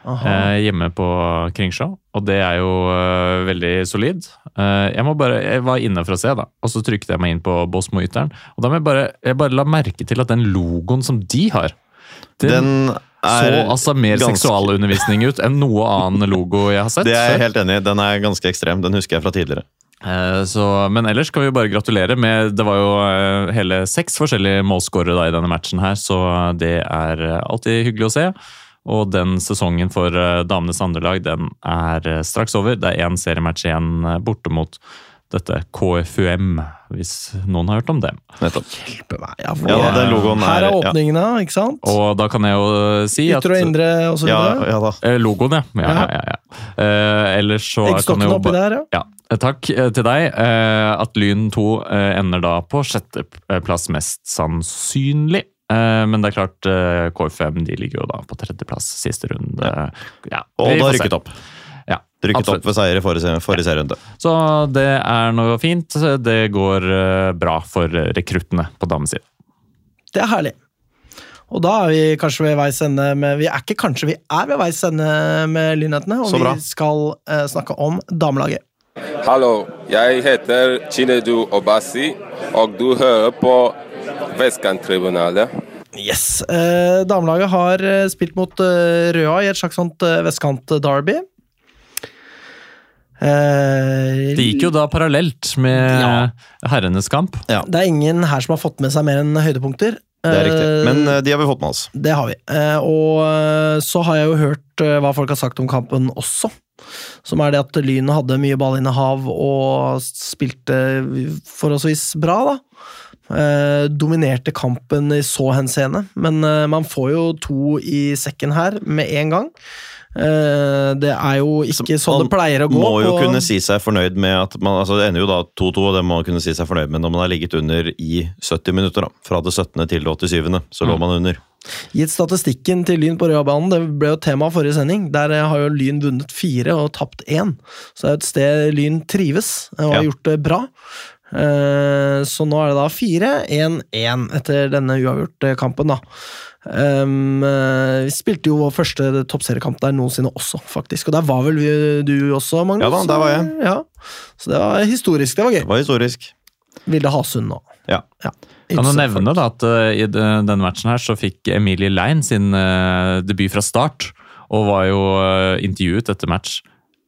Eh, hjemme på Kringsjå, og det er jo eh, veldig solid. Eh, jeg, må bare, jeg var inne for å se, da, og så trykte jeg meg inn på Bosmo Ytteren. Og da må jeg bare, jeg bare la merke til at den logoen som de har, den, Den så altså mer ganske- seksualundervisning ut enn noe annen logo jeg har sett. Det er jeg helt enig i. Den er ganske ekstrem. Den husker jeg fra tidligere. Eh, Så, men ellers kan vi jo bare gratulere med Det var jo eh, hele seks forskjellige målskårere i denne matchen her, så det er eh, alltid hyggelig å se. Og den sesongen for damenes andrelag den er straks over. Det er én seriematch igjen borte mot dette KFUM, hvis noen har hørt om det. Nettopp. Hjelpe meg. Ja, for Ja, det- den logoen Her er er ja. åpningene, ikke sant? Og da kan jeg jo si at Ytre og indre og så videre. ja da. Eh, Logoen, ja. ja, ja, ja, ja. Eh, ellers så kan jo oppi der, ja. Ja, takk eh, til deg. Eh, At Lyn 2 eh, ender da på sjetteplass mest sannsynlig. Eh, Men det er klart, K5 de ligger jo da på tredjeplass siste runde. Ja, Og da rykket opp. Ja, Rykket absolutt. opp ved seier i forrige, forrige serierunde. Så det er noe fint. Det går eh, bra for rekruttene på damesiden. Det er herlig. Og da er vi kanskje ved veis ende med Vi er ikke kanskje, vi er ved veis ende med lynhetene, og vi skal eh, snakke om damelaget. Hallo, jeg heter Chinedu Obasi, og du hører på Vestkanttribunalet. Yes. Eh, damelaget har eh, spilt mot eh, Røa i et slags sånt eh, vestkant-derby. Eh, Det gikk jo da parallelt med Ja. herrenes kamp. Det er ingen her som har fått med seg mer enn høydepunkter. Det er riktig. Eh, Men eh, de har vi fått med oss. Det har vi. Eh, og eh, så har jeg jo hørt eh, hva folk har sagt om kampen også. Som er det at Lyn hadde mye ballinnehav og spilte forholdsvis bra, da. Eh, dominerte kampen i så henseende, men eh, man får jo to i sekken her med en gang. Eh, det er jo ikke sånn det pleier å gå. Man Må jo kunne si seg fornøyd med at man, altså Det ender jo da 2-2, og det må man kunne si seg fornøyd med når man har ligget under i 70 minutter. da. Fra det 17. til det 87. så lå Mm. man under. Gitt statistikken til Lyn på Røabanen, det ble jo tema forrige sending. Der har jo Lyn vunnet fire og tapt én. Så det er et sted Lyn trives og har Ja. gjort det bra. Eh, Så nå er det da 4-1-1 etter denne uavgjorte kampen, da. Um, vi spilte jo vår første toppseriekamp der noensinne også, faktisk. Og der var vel vi- du også, Magnus? Ja da, der var jeg. Ja. Så det var historisk. Det var gøy. Det var historisk. Vilde Hasund nå. Ja. Kan du nevne da at uh, i denne matchen her så fikk Emilie Lein sin uh, debut fra start, og var jo uh, intervjuet etter match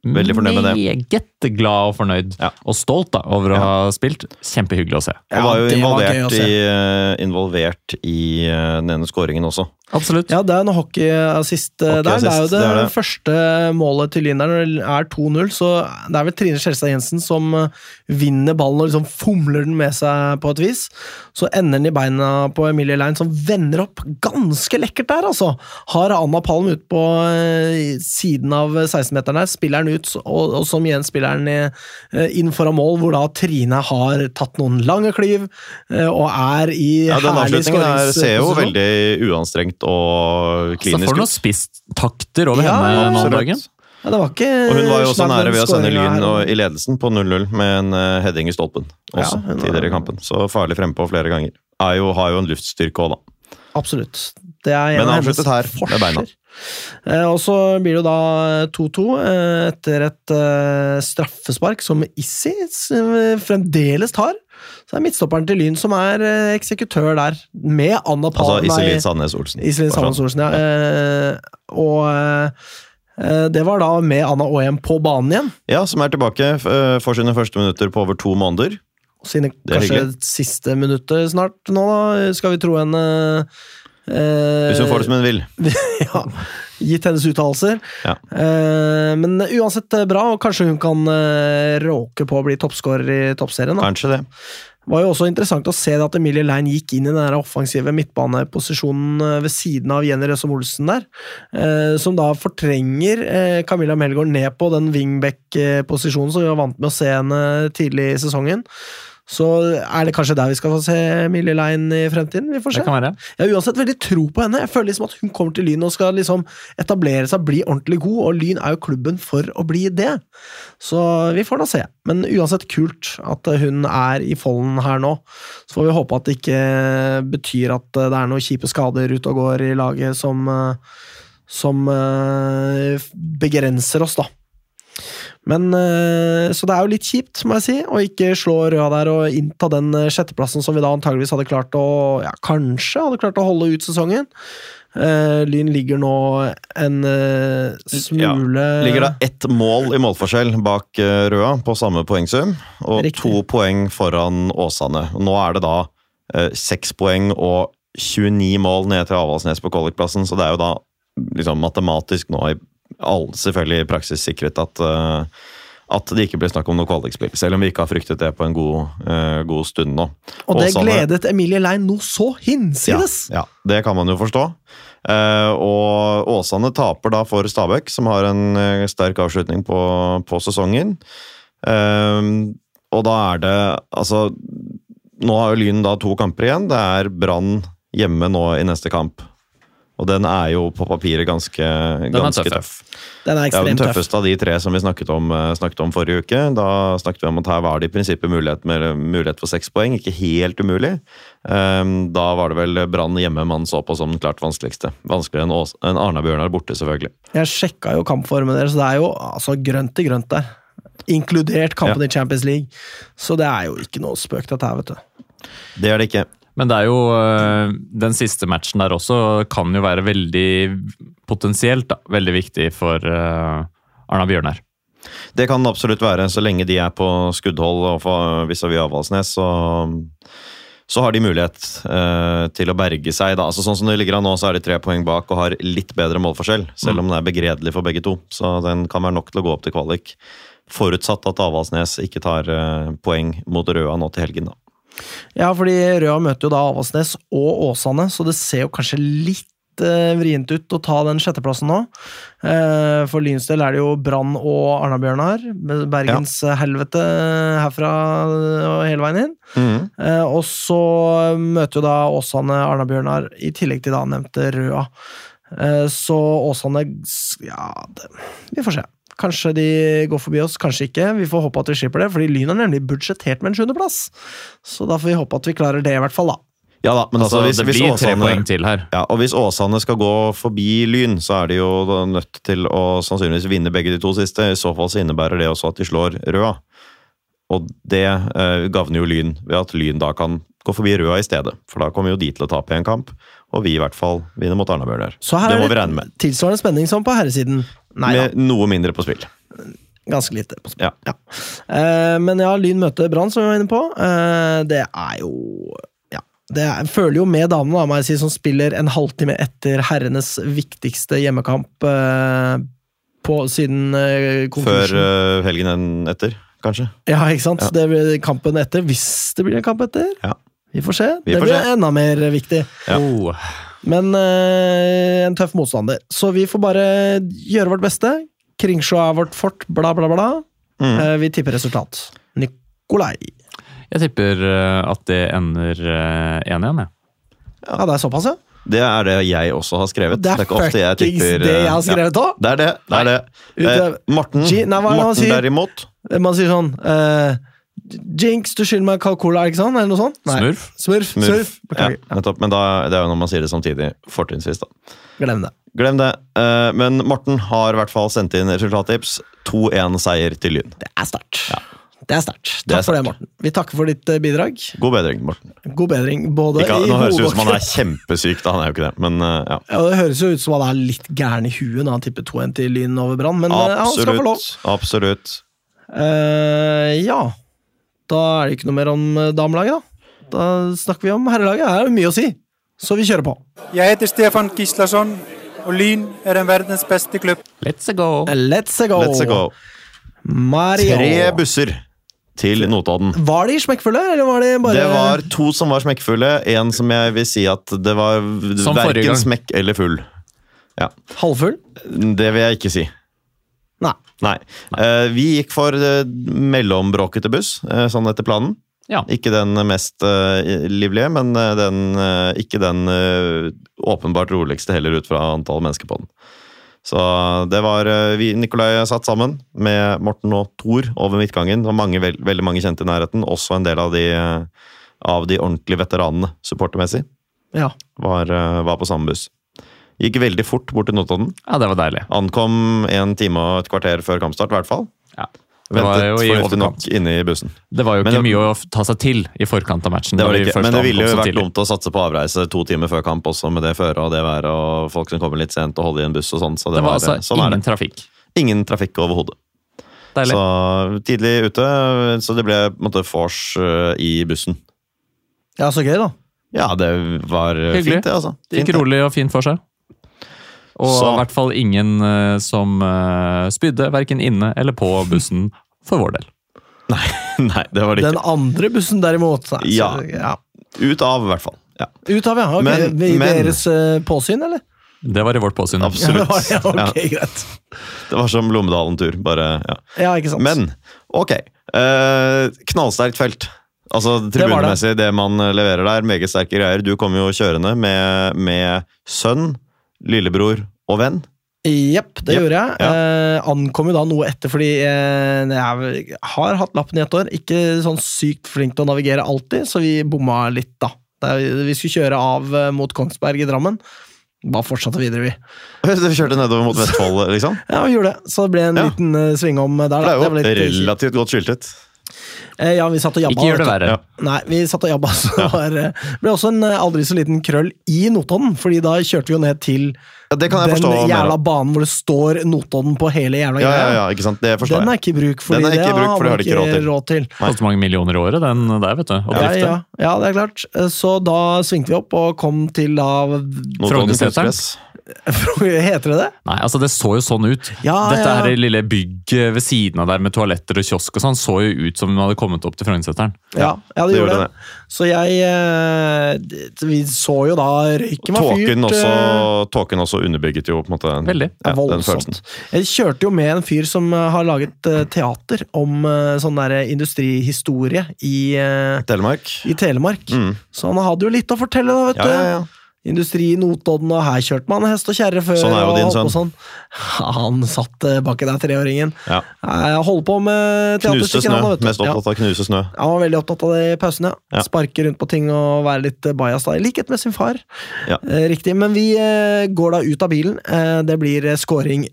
Veldig fornøyd med det. Meget glad og fornøyd, Ja. og stolt da, over å ha spilt. Kjempehyggelig å se. Han var jo det var i, eh, involvert i eh, den ene skåringen også. Absolutt. Ja, det er en hockeyassist hockey der. Det er jo det, det er det. første målet til Lyn der, det er 2-0. Så det er vel Trine Skjelstad Jensen som eh, vinner ballen og liksom fomler den med seg på et vis. Så ender den i beina på Emilie Lein, som vender opp ganske lekkert der, altså. Har Anna Palm ut på eh, siden av 16-meteren der, spiller den ut, og, og som igjen spiller den eh, inn foran mål, hvor da Trine har tatt noen lange klyv eh, og er i Ja, Den avslutningen ser jo veldig uanstrengt og Så får du noen spisstakter over Ja, henne nå om dagen. Ja, det var ikke Og hun var jo også nære ved å sende Lyn i ledelsen på 0-0 med en eh, heading i stolpen. Også Ja, tidligere i kampen. Så farlig frempå flere ganger. Er jo, har jo en luftstyrke òg, da. Absolutt. Det er en Men av hennes avsluttet her, med beina. Eh, og så blir det jo da 2-2 eh, etter et eh, straffespark som Issi fremdeles tar. Så det er midtstopperen til Lyn som er eh, eksekutør der, med Anna Altså Palm Iselin Sandnes Olsen. Iselin sånn. Sandnes Olsen, ja. Eh, og eh, det var da med Anna Åhjem på banen igjen. Ja, som er tilbake for sine første minutter på over to måneder. Sine kanskje hyggelig. siste minutter snart nå, da, skal vi tro henne eh, Hvis hun får det som hun vil. ja, gitt hennes uttalelser. Ja. Eh, men uansett bra, og kanskje hun kan eh, råke på å bli toppskårer i toppserien. Da. Kanskje det. Var jo også interessant å se at Emilie Lein gikk inn i den offensive midtbaneposisjonen eh, ved siden av Jenny Røsom Olsen der, eh, som da fortrenger eh, Camilla Melgaard ned på den wingback-posisjonen som vi var vant med å se henne tidlig i sesongen. Så er det kanskje der vi skal få se Emilie Lein i fremtiden? Vi får se. Det kan være. Jeg har uansett veldig tro på henne. Jeg føler liksom at hun kommer til Lyn og skal liksom etablere seg, bli ordentlig god, og Lyn er jo klubben for å bli det. Så vi får da se. Men uansett kult at hun er i folden her nå. Så får vi håpe at det ikke betyr at det er noen kjipe skader ute og går i laget som, eh, som eh, begrenser oss, da. Men eh, Så det er jo litt kjipt, må jeg si, å ikke slå Røa der og innta den eh, sjetteplassen som vi da antageligvis hadde klart å Ja, kanskje hadde klart å holde ut sesongen. Uh, Lyn ligger nå en uh, smule Ligger da ett mål i målforskjell bak uh, Røa på samme poengsum, og Riktig. to poeng foran Åsane. Nå er det da seks poeng og 29 mål ned til Avaldsnes på kvalikplassen, så det er jo da liksom matematisk nå i all, selvfølgelig i praksis sikret at uh, at det ikke blir snakk om noe kvalikspill, selv om vi ikke har fryktet det på en god, eh, god stund nå. Og det Også, gledet Emilie Lein noe så hinsides! ja, det kan man jo forstå. Eh, og Åsane taper da for Stabæk, som har en eh, sterk avslutning på, på sesongen. Eh, og da er det Altså, nå har jo Lyn da to kamper igjen. Det er Brann hjemme nå i neste kamp. Og den er jo på papiret ganske, ganske tøff. tøff. Den er Det er jo den ekstremt tøff. tøffeste av de tre som vi snakket om, eh, snakket om forrige uke. Da snakket vi om at her var det i prinsippet mulighet, med, mulighet for seks poeng. Ikke helt umulig. Ehm, Da var det vel Brann hjemme man så på som den klart vanskeligste. Vanskeligere enn en Arna-Bjørnar borte, selvfølgelig. Jeg sjekka jo kampformen deres, så det er jo altså, grønt til grønt der. Inkludert kampen i Champions League. Så det er jo ikke noe spøk, dette her, vet du. Det er det ikke. Men det er jo øh, Den siste matchen der også kan jo være veldig potensielt da, veldig viktig for øh, Arna Bjørnar. Det kan det absolutt være, så lenge de er på skuddhold og vis-à-vis Avaldsnes, så, så har de mulighet eh, til å berge seg. Da. Altså, sånn som det ligger an nå, så er de tre poeng bak og har litt bedre målforskjell, selv om den er begredelig for begge to. Så den kan være nok til å gå opp til kvalik. Forutsatt at Avaldsnes ikke tar eh, poeng mot Røa nå til helgen, da. Ja, fordi Røa møter jo da Avaldsnes og Åsane, så det ser jo kanskje litt eh, vrient ut å ta den sjetteplassen nå. Eh, for Lyns del er det jo Brann og Arna-Bjørnar. Bergens eh, helvete herfra og hele veien inn. Mm. og så møter jo da Åsane Arna-Bjørnar, i tillegg til da nevnte Røa. Så Åsane Ja, det, vi får se. Kanskje de går forbi oss, kanskje ikke. Vi får håpe at vi slipper det, fordi Lyn er nemlig budsjettert med en sjuendeplass. Så da får vi håpe at vi klarer det, i hvert fall. da. Ja da, men altså, Altså, hvis, det hvis blir tre poeng til her. Ja, og Hvis Åsane skal gå forbi Lyn, så er de jo nødt til å sannsynligvis vinne begge de to siste. I så fall så innebærer det også at de slår Røa. Og det eh, gagner jo Lyn ved at Lyn da kan gå forbi Røa i stedet. For da kommer jo de til å tape en kamp, og vi i hvert fall vinner mot Arna-Bjørnar. Så her Det må vi regne med. tilsvarende spenning som på herresiden. Nei da. Noe mindre på spill. Ganske lite. på spill. Ja. Eh, men ja, Lyn møter Brann, som vi var inne på. Uh, det er jo ja, det er, Jeg føler jo med damene, da, må jeg si, som spiller en halvtime etter herrenes viktigste hjemmekamp eh, på, siden eh, Før helgen en etter, kanskje. Ja, ikke sant? Ja. Det blir kampen etter, hvis det blir en kamp etter. Ja. Vi får se. Vi det får blir se. enda mer viktig. Ja. Oh. Men eh, en tøff motstander. Så vi får bare gjøre vårt beste. Kringsjå er vårt fort, bla, bla, bla. Mm. Uh, vi tipper resultat. Nikolai. Jeg tipper eh, at det ender eh, 1-1, jeg. Ja, det er såpass, ja. Det er det jeg også har skrevet. Det er ikke ofte jeg tipper det jeg har skrevet òg! Ja, det er det. det, er det. Eh, Morten, G- nei, hva er det Morten derimot Man sier sånn eh, Jinx, du skylder meg Coca-Cola, ikke sant? Eller noe sånt? Nei. Smurf. Smurf. Smurf. Smurf. Ja, nettopp. Men da, det er jo når man sier det samtidig, fortrinnsvis, da. glem det. Glem det. Eh, Men Morten har i hvert fall sendt inn resultattips. 2-1-seier til Lyn. Det er sterkt. Det er sterkt. Det er Takk for det. Morten. Vi takker for ditt eh, bidrag. God bedring, Morten. God bedring både Ikke, i nå høres det ut som han er kjempesyk, da. Han er jo ikke det. Men eh, ja. Ja, Det høres jo ut som han er litt gæren i huet når han tipper 2-1 til Lyn over Brann, men eh, han skal få lov. Absolutt. Absolutt. Eh, ja. Da er det ikke noe mer om eh, damelaget, da. Da snakker vi om herrelaget. Her er det mye å si, så vi kjører på. Jeg heter Stefan Gislason, og Lyn er en verdens beste klubb. Let's go! Let's go! Let's go. Mario. Tre busser til Notodden. Var de smekkfulle, eller var de bare Det var to som var smekkfulle. En som jeg vil si at det var Som verken smekk eller full. halvfull? Det vil jeg ikke si. Nei. Nei. Uh, vi gikk for uh, mellombråkete buss, uh, sånn etter planen. Ja. Ikke den mest livlige, men den, ikke den åpenbart roligste heller ut fra antall mennesker på den. Så det var vi, Nikolai satt sammen med Morten og Thor over midtgangen. Det var mange, vel, veldig mange kjente i nærheten. Også en del av de, av de ordentlige veteranene supportermessig Ja. var, var på samme buss. Gikk veldig fort bort til Notodden. Ja, det var deilig. Ankom en time og et kvarter før kampstart, i hvert fall. Ja. Det var jo i fornuftig nok overkant. inne i bussen. Det var jo Men ikke det- mye å ta seg til i forkant av matchen. Det var det ikke, men det ville jo vært dumt å satse på avreise to timer før kamp også, med det føret og det været og folk som kommer litt sent og holder i en buss og sånn. Så det, Det var var, altså sånn ingen det. trafikk. Ingen trafikk overhodet. Deilig. Så tidlig ute, så det ble på en måte vors eh, i bussen. ja, så gøy, da. Ja, det var eh, Hyggelig. fint, det, altså. Det Fint, gikk rolig og fint for seg. Og i hvert fall ingen uh, som uh, spydde, verken inne eller på bussen, for vår del. Nei, det var det ikke. Den andre bussen, derimot. Så, Ja. ja. Ut av, i hvert fall. Ja. Ut av, ja. Okay. Men- I men- deres uh, påsyn, eller? Det var i vårt påsyn. Absolutt. Ja, det var ja, okay, Ja. greit. Det var som Lommedalen-tur, bare ja. Ja, ikke sant. Men, ok. Eh, knallsterkt felt. Altså Tribunemessig, det. tribunemessig, det. man leverer der. Meget sterke greier. Du kom jo kjørende med, med sønn, lillebror og venn. Jepp, det yep. gjorde jeg. Eh, ankom jo da noe etter, fordi eh, jeg har hatt lappen i ett år. Ikke sånn sykt flink til å navigere alltid, så vi bomma litt, da. Da vi skulle kjøre av eh, mot Kongsberg i Drammen. Bare fortsatte videre, vi. Vi kjørte nedover mot Vestfold, liksom. Ja, vi gjorde det. Så det ble en Ja. liten uh, svingom der. Det er jo Det relativt godt skiltet. Eh, ja, vi satt og jabba. Ikke gjør det verre. Nei, vi satt og jabba, så det var, eh, ble også en eh, aldri så liten krøll i Notodden. Fordi da kjørte vi jo ned til Ja, det kan jeg den jævla banen hvor det står Notodden på hele jævla Ja, greia. ja, ja, ikke sant? Det forstår Den er ikke i bruk, fordi Den er ikke i bruk, for det har de ikke råd til. råd til. Koster mange millioner i året, den der, vet du. Å Ja, ja, ja, det er klart. Så da svingte vi opp og kom til da Notodden Frognerseteren. Heter det det? Nei, altså det så jo sånn ut. Ja, Dette ja. her lille bygget ved siden av der med toaletter og kiosk og sånn, så jo ut som om den hadde kommet opp til Frognerseteren. Ja, ja det, det gjorde det. det. Så jeg eh, Vi så jo da røyken var fyrt. Tåken også, eh, tåken også underbygget jo på en måte den, Veldig. ja, den voldsomt. følelsen. Jeg kjørte jo med en fyr som eh, har laget teater om sånn der industrihistorie i, Telemark. i Telemark. Mm. Så han hadde jo litt å fortelle, da, vet Ja, du. ja, ja. Industri i Notodden, og her kjørte man hest og kjerre før. Sånn er jo din sønn. Sånn. Han satt eh, baki der, treåringen. ja. Holder på med Knuse snø. han. Mest opptatt av knuse snø. Ja, han var veldig opptatt av det i pausen, ja. Ja. Sparke rundt på ting og være litt eh, bajas da. I likhet med sin far. Ja. Eh, riktig. Men vi går da ut av bilen. Det blir scoring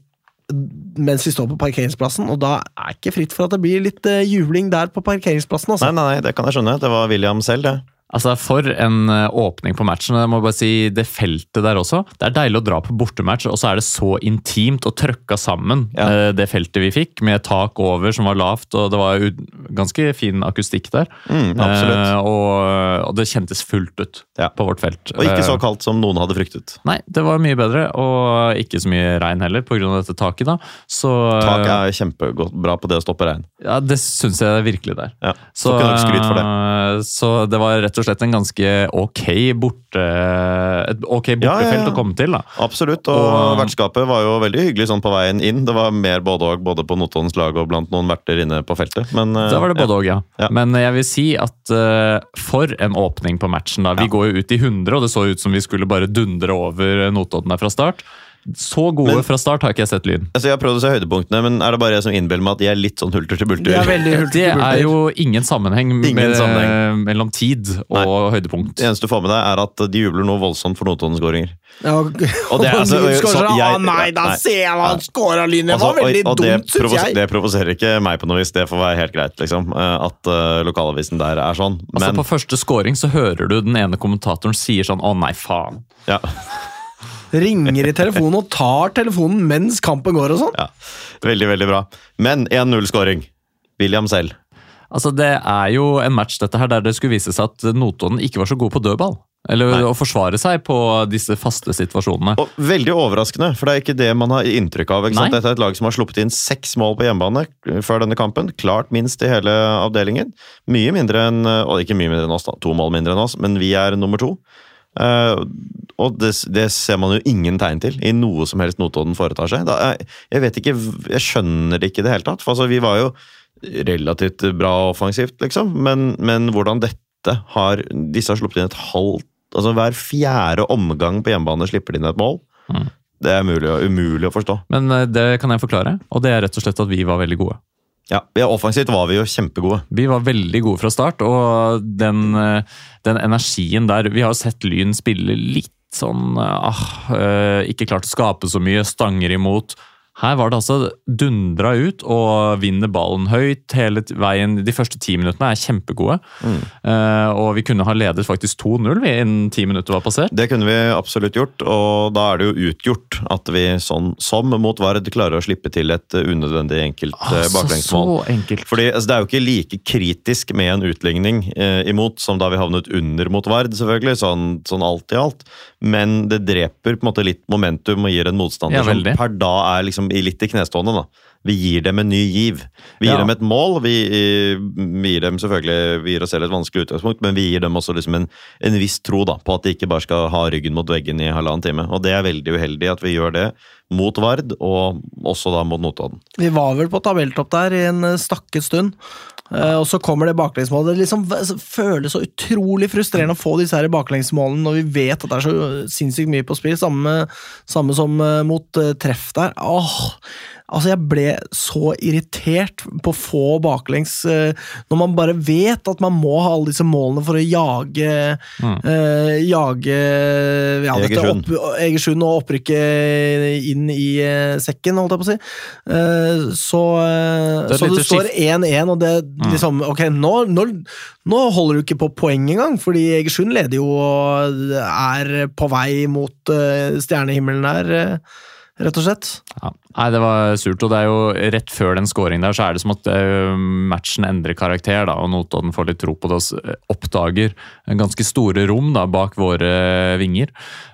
mens vi står på parkeringsplassen, og da er ikke fritt for at det blir litt jubling der på parkeringsplassen. Nei, Altså. nei, nei, det kan jeg skjønne. Det var William selv, det. Altså, For en eh, åpning på matchen. Jeg må bare si Det feltet der også. Det er deilig å dra på bortematch, og så er det så intimt og trøkka sammen, Ja. eh, det feltet vi fikk, med tak over som var lavt, og det var ganske fin akustikk der. Mm. Eh, og, og det kjentes fullt ut Ja. på vårt felt. Og ikke så Eh, kaldt som noen hadde fryktet. Nei, det var mye bedre, og ikke så mye regn heller, pga. dette taket. da. Så Taket er kjempebra på det å stoppe regn. ja, det syns jeg virkelig det er. Ja, Så, for det. eh, Så det var rett og slett en ganske ok borte, et ok Ja, ja, bortefelt ja. å komme til. da. Absolutt, og, Og- vertskapet var jo veldig hyggelig sånn på veien inn. Det var mer både og, både på Notodens lag og blant noen verter inne på feltet. Men, eh, Da var det både og, ja. Men jeg vil si at eh, for en åpning på matchen. da. Vi går jo ut i 100, og det så ut som vi skulle bare dundre over Notodden der fra start. Så gode Men- fra start har ikke jeg sett Lyn. Altså, jeg har prøvd å se høydepunktene, men er det bare jeg som innbiller meg at de er litt sånn hulter til bulter? De er hulter Det er jo ingen sammenheng, Ingen med, sammenheng. mellom tid og høydepunkt. Det eneste du får med deg, er at de jubler noe voldsomt for Notodden-skåringer. Ja, og, Og det er altså- så jeg- Å nei, da ser jeg hva han scora, Lyn! Det Altså, var veldig og, og dumt, syns jeg. det provoserer ikke meg på noe vis, det får være helt greit, liksom. eh, At uh, lokalavisen der er sånn. Altså På første scoring så hører du den ene kommentatoren sier sånn 'Å nei, faen'. ja, Ringer i telefonen og tar telefonen mens kampen går og sånn. ja, veldig, veldig bra. Men 1-0-skåring. William selv. Altså Det er jo en match dette her der det skulle vise seg at Notodden ikke var så god på dødball. Eller Nei. å forsvare seg på disse faste situasjonene. Og veldig overraskende, for det er ikke det man har inntrykk av. Ikke sant? Dette er et lag som har sluppet inn seks mål på hjemmebane før denne kampen. Klart minst i hele avdelingen. Mye mindre enn Og ikke mye mindre enn oss, da. To mål mindre enn oss, men vi er nummer to. Eh, og det, det ser man jo ingen tegn til i noe som helst Notodden foretar seg. Da, jeg, jeg vet ikke, jeg skjønner det ikke i det hele tatt. For altså, vi var jo relativt bra offensivt, liksom, men, men hvordan dette har Disse har sluppet inn et halvt Altså hver fjerde omgang på hjemmebane slipper de inn et mål. Mm. Det er umulig, umulig å forstå. Men eh, det kan jeg forklare, og det er rett og slett at vi var veldig gode. Ja, Offensivt var vi jo kjempegode. Vi var veldig gode fra start, og den, den energien der Vi har sett Lyn spille litt sånn ah, eh, Ikke klart å skape så mye, stanger imot. Her var det altså dundra ut og vinner ballen høyt hele veien. De første ti minuttene er kjempegode. Eh, og vi kunne ha ledet faktisk 2-0 vi, innen ti minutter var passert. Det kunne vi absolutt gjort, og da er det jo utgjort at vi sånn som mot Vard klarer å slippe til et uh, unødvendig enkelt uh, Altså, baklengsmål. så enkelt. Fordi altså, Det er jo ikke like kritisk med en utligning eh, imot som da vi havnet under mot Vard, selvfølgelig, sånn, sånn alt i alt. Men det dreper på en måte litt momentum og gir en motstander Ja, som per da er liksom i litt i knestående. da. Vi gir dem en ny giv. Vi gir Ja. dem et mål. Vi, vi gir dem selvfølgelig, vi gir oss selv et vanskelig utgangspunkt, men vi gir dem også liksom en, en viss tro da, på at de ikke bare skal ha ryggen mot veggen i halvannen time. Og det er veldig uheldig at vi gjør det mot Vard, og også da mot Notodden. Vi var vel på tabelltopp der i en eh, stakket stund. Eh, og så kommer det baklengsmålet. Det liksom føles så utrolig frustrerende å få disse her baklengsmålene når vi vet at det er så sinnssykt mye på spill. Samme, samme som eh, mot eh, treff der. Åh, altså Jeg ble så irritert på få baklengs eh, når man bare vet at man må ha alle disse målene for å jage eh, Jage ja, Egersund. opp, Egersund og opprykket inn i eh, sekken, holdt jeg på å si. Uh, så Det så det står 1-1, og det liksom Ok, nå, nå, nå holder du ikke på poeng engang, fordi Egersund leder jo og er på vei mot uh, stjernehimmelen der, rett og slett. Ja. Nei, det var surt. Og det er jo rett før den scoringen der, så er det som at eh, matchen endrer karakter, da, og Notodden får litt tro på det og s- oppdager ganske store rom da, bak våre vinger.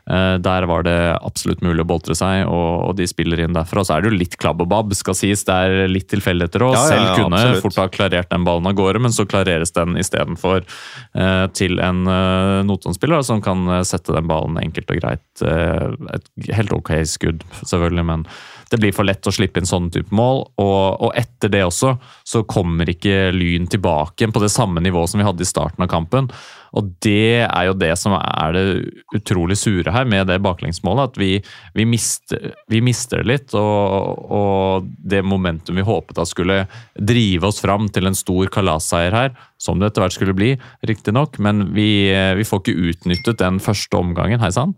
Eh, Der var det absolutt mulig å boltre seg, og, de spiller inn derfra. Så er det jo litt klabb og babb, skal sies. Det er litt tilfeldigheter òg. Ja, ja, Selv kunne absolutt. fort ha klarert den ballen av gårde, men så klareres den istedenfor eh, til en eh, Notodden-spiller som kan eh, sette den ballen enkelt og greit. Eh, et helt ok skudd, selvfølgelig, men det blir for lett å slippe inn sånne type mål. Og, og etter det også, så kommer ikke Lyn tilbake på det samme nivået som vi hadde i starten av kampen. Og det er jo det som er det utrolig sure her med det baklengsmålet. At vi, vi, mister, vi mister det litt. Og, og det momentum vi håpet at skulle drive oss fram til en stor kalasseier her, som det etter hvert skulle bli, riktignok, men vi, vi får ikke utnyttet den første omgangen, hei sann,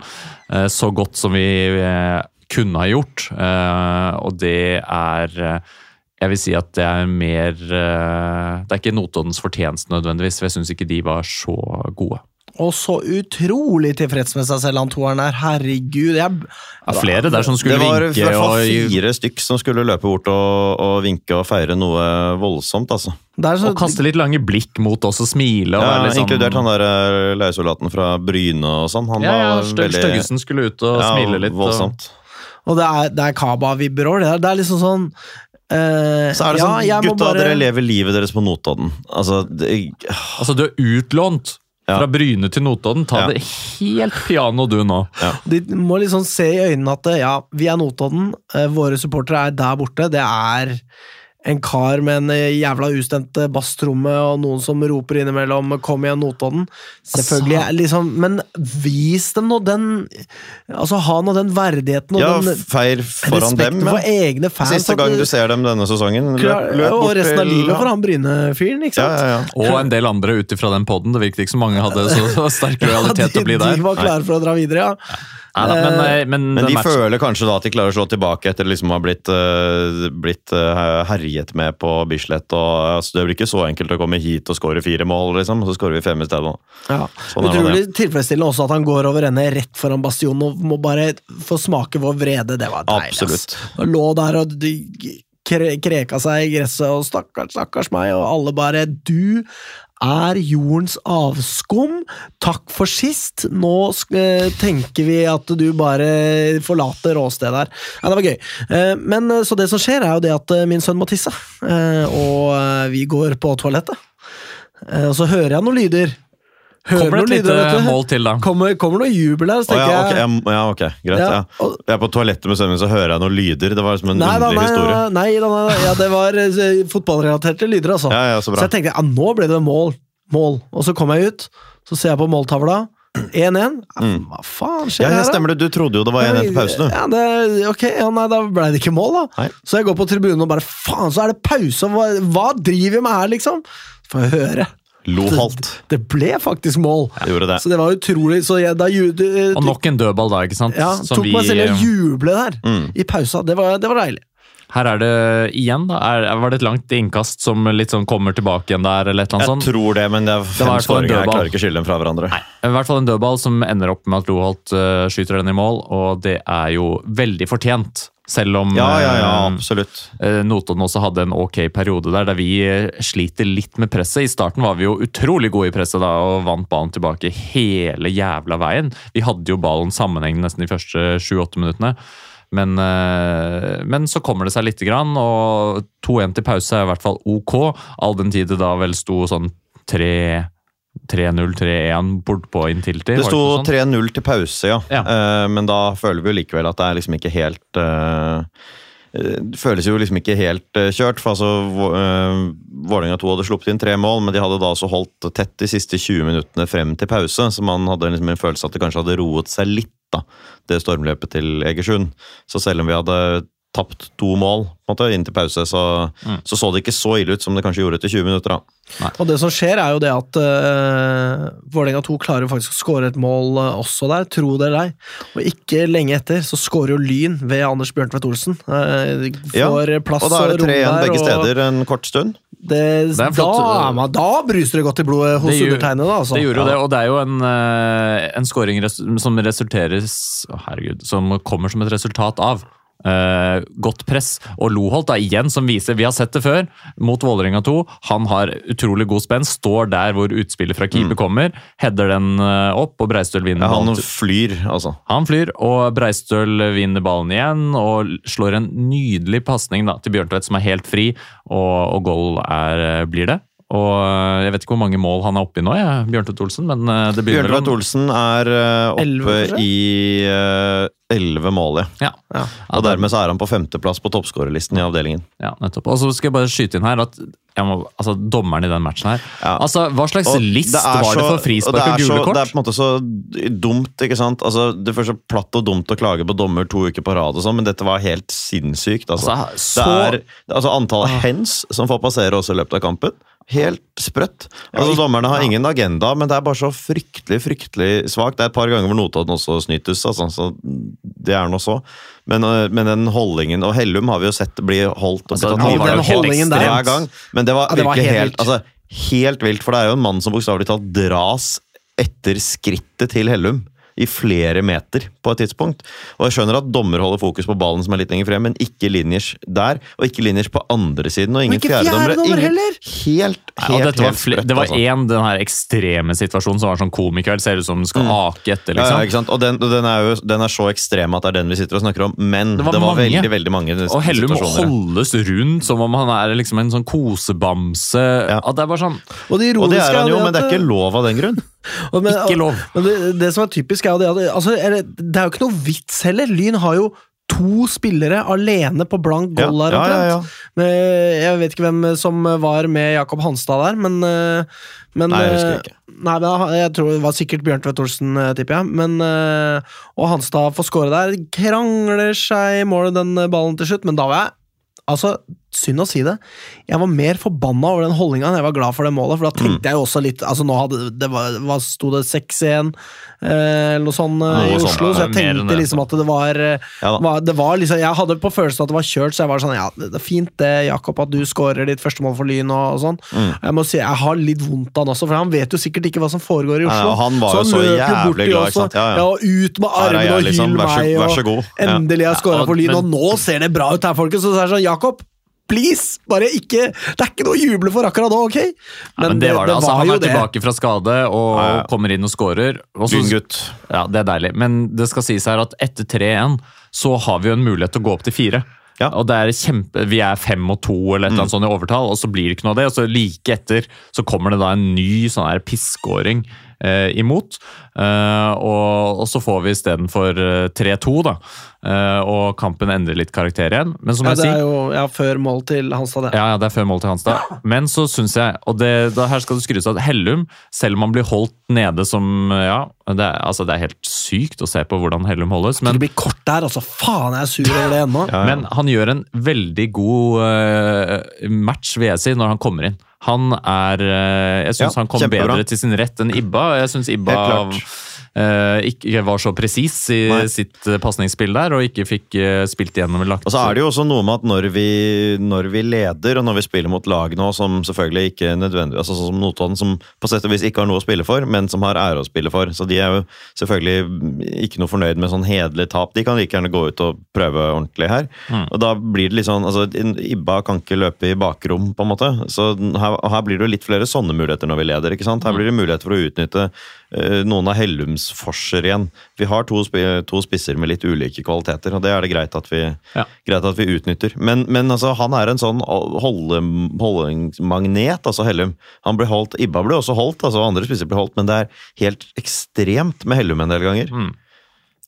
eh, så godt som vi eh, kunne ha gjort. Eh, og det er eh, jeg vil si at det er mer eh, Det er ikke Notoddens fortjeneste nødvendigvis, for jeg syns ikke de var så gode. Og så utrolig tilfreds med seg selv, han toeren der. Herregud. Jeg, Ja, flere der som skulle vinke. det var vinke og, fire stykk som skulle løpe bort og, og vinke og feire noe voldsomt, altså. så, og kaste litt lange blikk mot oss og smile. Og Ja, liksom... Inkludert han der leiesoldaten fra Bryne og sånn. Han ja, ja, var veldig Støggesen skulle ut og ja, smile litt. Voldsomt. Og det er, det er Kaba-vibber òg. Det, det er liksom sånn Uh, Så er det ja, sånn, jeg må gutta, bare- dere lever livet deres på Notodden. Altså, det, altså, du er utlånt Ja. fra Bryne til Notodden. Ta Ja. det helt piano, du nå. De må liksom se i øynene at ja, vi er Notodden, eh, våre supportere er der borte. Det er en kar med en eh, jævla ustemt eh, basstromme og noen som roper innimellom 'kom igjen, Notodden'. Selvfølgelig, Altså- liksom, men vis dem nå den Altså, ha nå den verdigheten og ja, den feir foran respekten dem. for egne fans. Siste gang du ser dem denne sesongen. Løp, løp og resten av livet for han Bryne-fyren, ikke sant? ja, ja. Og en del andre ut ifra den poden. Det virket ikke som mange hadde så, så sterk lojalitet til å bli de, der. de var klare for å dra videre, ja. Nei, da, men, eh, men, Men de matchen- føler kanskje da at de klarer å slå tilbake etter liksom å ha blitt, eh, blitt eh, herjet med på Bislett. og altså, Det blir ikke så enkelt å komme hit og skåre fire mål, liksom. Og så skårer vi fem i stedet. Ja. Sånn Utrolig tilfredsstillende også at han går over ende rett foran bastionen og må bare få smake vår vrede. Det var deilig. Absolutt. Og lå der og de kreka seg i gresset, og stakkars, stakkars meg, og alle bare Du er jordens avskum. Takk for sist. Nå eh, tenker vi at du bare forlater åstedet her. Ja, det var gøy. Eh, Men eh, så det som skjer, er jo det at min sønn må tisse, og vi går på toalettet. Og så hører jeg noen lyder. Hører Kommer det et lite mål til, da? Kommer, kommer noe jubel her, så tenker oh, ja, okay, jeg ja, ok, greit. Ja, Ja, Jeg er på toalettet med sønnen min, så hører jeg noen lyder. Det var liksom en Nei da, underlig nei, historie. nei, da, nei, da, ja, det var eh, fotballrelaterte lyder, altså. Ja, ja, så Så jeg tenkte ja, nå ble det mål. mål. Og så kom jeg ut, så ser jeg på måltavla. 1-1. Mm. Hva faen skjer. Ja, ja, her, da? stemmer det. Du trodde jo det var 1-1 til pause, du. Ja, det, ok, ja, nei, da ble det ikke mål, da. Nei. Så jeg går på tribunen og bare faen, så er det pause! Hva, hva driver vi med her, liksom? Så får jeg høre. Lo halvt. Det ble faktisk mål. Gjorde det. Så det var utrolig. Så jeg, da du, du, Og nok en dødball da, ikke sant? ja, Som tok vi- meg selv i å juble der, Mm. i pausa. Det var, det var deilig. Her er det igjen, da. Er, var det et langt innkast som litt sånn kommer tilbake igjen der, eller et eller annet sånt? Jeg tror det, men det er fem det skåringer. Jeg klarer ikke å skille dem fra hverandre. Nei, I hvert fall en dødball som ender opp med at Loholt uh, skyter den i mål, og det er jo veldig fortjent. Selv om Ja, ja, ja, eh, absolutt. eh, Notodden også hadde en ok periode der, der vi eh, sliter litt med presset. I starten var vi jo utrolig gode i presset da, og vant ballen tilbake hele jævla veien. Vi hadde jo ballen sammenhengende nesten de første sju-åtte minuttene. Men, men så kommer det seg lite grann, og 2-1 til pause er i hvert fall ok. All den tid det da vel sto sånn 3 3-0, 3-1 bortpå inntil til. Det sto sånn? 3-0 til pause, ja. Ja. Eh, men da føler vi jo likevel at det er liksom ikke helt eh, eh, Det føles jo liksom ikke helt kjørt. for altså Vå- Vålerenga 2 hadde sluppet inn tre mål, men de hadde da også holdt tett de siste 20 minuttene frem til pause, så man hadde liksom en følelse at det kanskje hadde roet seg litt, da, det stormløpet til Egersund. Så selv om vi hadde tapt to mål på en måte, inn til pause, så, Mm. så så det ikke så ille ut som det kanskje gjorde etter 20 minutter. da. Og det som skjer, er jo det at uh, Vålerenga 2 klarer faktisk å skåre et mål uh, også der, tro det eller ei. Og ikke lenge etter så skårer jo Lyn ved Anders Bjørntvedt Olsen. Uh, Ja, plass Og da er det 3-1 der, begge og steder en kort stund. Det, Det er da, flott, uh, men da bruser det godt i blodet hos Det undertegnede. Altså. Det gjorde jo Ja. det, og det er jo en, en scoring res som resulteres Å, herregud, som kommer som et resultat av eh, godt press. Og Loholt da igjen, som viser Vi har sett det før, mot Vålerenga 2. Han har utrolig god spenn, står der hvor utspillet fra keeper kommer, header den eh, opp, og Breistøl vinner Ja, han ballen. til- flyr, altså. Han flyr, og Breistøl vinner ballen igjen og slår en nydelig pasning til Bjørntvedt, som er helt fri, og, og goal er, blir det. Og eh, Jeg vet ikke hvor mange mål han er oppe i nå, ja. Bjørntveit Olsen, men eh, det begynner Bjørntvedt Olsen er eh, oppe Elleve, kanskje? i elleve mål, ja. Ja, Ja. Og dermed så er han på femteplass på toppskårerlisten i avdelingen. ja, nettopp. Og så skal jeg bare skyte inn her at jeg må, altså, dommeren i den matchen her Ja. altså, Hva slags Og list det var var det for frispark det er og gule kort? Det er på en måte så dumt, ikke sant? Altså, det er så platt og dumt å klage på dommer to uker på rad, og sånn, men dette var helt sinnssykt. Altså. Altså, så- det er, altså Antallet hens som får passere også i løpet av kampen, helt sprøtt. Altså, Dommerne har ingen agenda, men det er bare så fryktelig fryktelig svakt. Det er et par ganger hvor Notodden også snytes, altså, så det er nå så. Men, øh, men den holdningen Og Hellum har vi jo sett bli holdt og Altså, blitt tatt holdningen der. hver gang. Men det var Ja, det var helt helt, altså, helt vilt, for det er jo en mann som bokstavelig talt dras etter skrittet til Hellum. I flere meter på et tidspunkt. Og jeg skjønner at dommer holder fokus på ballen som er litt lenger frem, men ikke linjers der, og ikke linjers på andre siden. Og ingen fjerdedommere. Fjerde heller! Helt, Nei, helt, var helt sprøtt, det var altså. én den her ekstreme situasjonen som var sånn komiker. Ser ut som den skal ake etter, liksom. Ja, ja, liksom. ikke sant? Og den, den, er jo, den er så ekstrem at det er den vi sitter og snakker om, men Det det var var, mange. veldig veldig mange Og Hellum situasjoner. holdes rundt som om han er liksom en sånn kosebamse. Ja. At det er bare sånn Og det Og det er han jo, men det er ikke lov av den grunn. Og men, Ikke lov. Men det, det som er typisk, er jo det at altså, er det, det er jo ikke noe vits heller. Lyn har jo to spillere alene på blank Ja, her, ja, ja. Men Jeg vet ikke hvem som var med Jakob Hanstad der, men, eh, men Nei, jeg husker eh, ikke. Nei, men jeg tror det var sikkert Bjørn Tvedt Olsen, eh, tipper jeg. Men, eh, og Hanstad får score der. Krangler seg i målet den ballen til slutt, men da var jeg Altså, synd å si det. Jeg var mer forbanna over den holdninga enn jeg var glad for det målet. For da Mm. tenkte jeg jo også litt Altså, nå hadde det var, hva sto det 6-1 eh, eller noe sånt eh, Noe i Oslo, sånn, så jeg tenkte liksom at det var, eh, Ja var, det var liksom, Jeg hadde på følelsen at det var kjørt, så jeg var sånn Ja, det er fint det, Jakob, at du skårer ditt første mål for Lyn og, og sånn. Mm. Jeg må si, jeg har litt vondt av han også, for han vet jo sikkert ikke hva som foregår i Oslo. og han var jo så jævlig glad, ikke sant? Ja, ja. og ut med armene jeg, og liksom. hyll så- meg. og så. Endelig har jeg scora Ja, for Lyn, og nå ser det bra ut her, folkens! Og så er det sånn, Jakob, please! Bare ikke Det er ikke noe å juble for akkurat nå, ok? Ja, men det var det. altså, han er tilbake fra skade og Ja, ja. kommer inn og scorer. Og gutt. Ja, det er deilig. Men det skal sies her at etter 3-1 så har vi jo en mulighet til å gå opp til 4. Ja. Og det er kjempe, Vi er fem og to eller et eller annet sånt i overtall, og så blir det ikke noe av det. Og så like etter så kommer det da en ny sånn her pissskåring eh, imot. Eh, og, og så får vi istedenfor uh, 3-2, da. Eh, og kampen endrer litt karakter igjen. Men som Ja, jeg det sier er jo ja, før mål til Hanstad, det. ja, ja, det er før mål til Hanstad. Men så syns jeg, og det, da her skal det skrytes at Hellum, selv om han blir holdt nede som Ja, det er, altså det er helt sykt å se på hvordan Hellum holdes, men, Det blir kort der, altså. Faen, jeg er sur over det ennå. Ja. men han gjør en veldig god uh, match, vil jeg si, når han kommer inn. Han er eh, Jeg syns Ja, han kom kjempebra. bedre til sin rett enn Ibba. Jeg syns Ibba ikke var så presis i Nei. sitt uh, pasningsspill der, og ikke fikk eh, spilt igjennom lagt Og så er det jo også noe med at når vi, når vi leder, og når vi spiller mot lag nå som selvfølgelig ikke nødvendig, altså sånn som Notodden, som på sett og vis ikke har noe å spille for, men som har ære å spille for. Så de er jo selvfølgelig ikke noe fornøyd med sånn hederlig tap. De kan like gjerne gå ut og prøve ordentlig her. Mm. Og da blir det litt sånn altså Ibba kan ikke løpe i bakrom, på en måte. Så her, her blir det jo litt flere sånne muligheter når vi leder. ikke sant? Her blir det muligheter for å utnytte eh, noen av Hellums forser igjen. Vi har to, to spisser med litt ulike kvaliteter, og det er det greit at vi, Ja. greit at vi utnytter. Men, men altså, han er en sånn holdemagnet, altså Hellum. Han ble holdt, Ibba ble også holdt, altså andre spisser ble holdt, men det er helt ekstremt med Hellum en del ganger. Mm.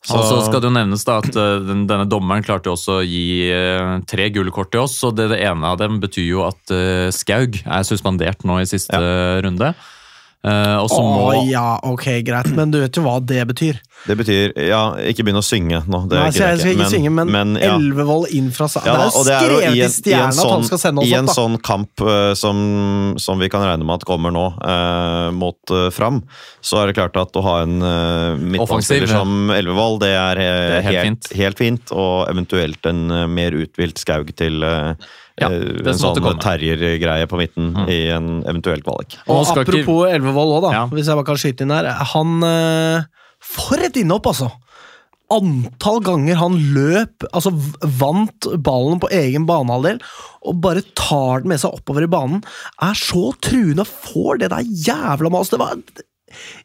Så- Og så skal det jo nevnes da at eh, den, denne dommeren klarte jo også å gi eh, tre gullkort til oss, og det, det ene av dem betyr jo at uh, Skaug er suspendert nå i siste runde. Eh, og så Å må ja, ok, greit, men du vet jo hva det betyr. Det betyr Ja, ikke begynn å synge nå. Det Nei, så jeg skal ikke men- synge, men, men, ja. Elvevold inn fra sa- Ja, Det er da, jo og det er jo skrevet i i en- i en stjerna at han skal sende oss en opp, da. sånn kamp uh, som, som vi kan regne med at kommer nå, uh, mot uh, Fram, så er det klart at å ha en uh, midtbanespiller som Elvevold, det er, Det er helt helt, fint. helt fint. Og eventuelt en mer uthvilt Skaug til Ja, eh, en sånn terriergreie på midten i en eventuell kvalik. Og, Og Apropos ikke- Elvevold òg, da, Ja. hvis jeg bare kan skyte inn her. Han eh, For et innhopp, altså! Antall ganger han løp, altså vant ballen på egen banehalvdel, og bare tar den med seg oppover i banen, er så truende og får det der jævla maset. Det var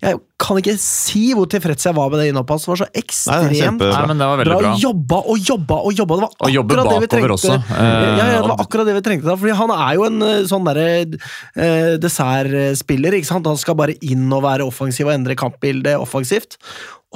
Jeg kan ikke si hvor tilfreds jeg var med det innhoppet hans. Det var så ekstremt Nei, Nei, men det var bra. bra. Jobba og jobba og jobba. Det var Og jobbe akkurat det vi trengte. også. Ja, ja, det Eh, var akkurat det vi trengte. da, Fordi han er jo en eh, sånn derre eh, dessertspiller. ikke sant? Han skal bare inn og være offensiv og endre kampbildet offensivt.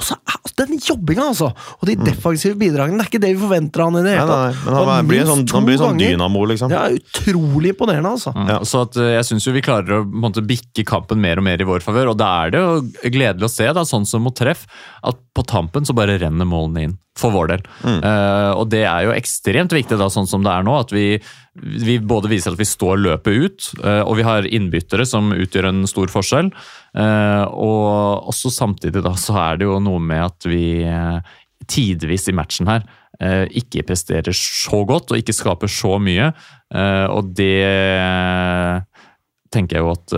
Og så altså, den jobbinga, altså! Og de defensive bidragene. Det er ikke det vi forventer av han i det hele tatt. men han, Og er- blir en sånn, han blir sånn dynamo, liksom. Ja, utrolig imponerende, altså. Mm. Ja. Så at, eh, jeg syns vi klarer å på måte, bikke kampen mer og mer i vår favør. Og da er det jo gledelig å se, da, sånn som mot treff, at på tampen så bare renner målene inn. For vår del. Eh, og det er jo ekstremt viktig, da, sånn som det er nå, at vi, vi både viser at vi står løpet ut, uh, og vi har innbyttere som utgjør en stor forskjell. Uh, og også samtidig da, så er det jo noe med at vi uh, tidvis i matchen her ikke presterer så godt og ikke skaper så mye. Og det tenker jeg jo at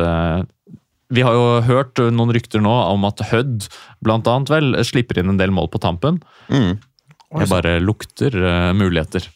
Vi har jo hørt noen rykter nå om at Hødd blant annet vel slipper inn en del mål på tampen. Mm. Jeg bare lukter uh, muligheter.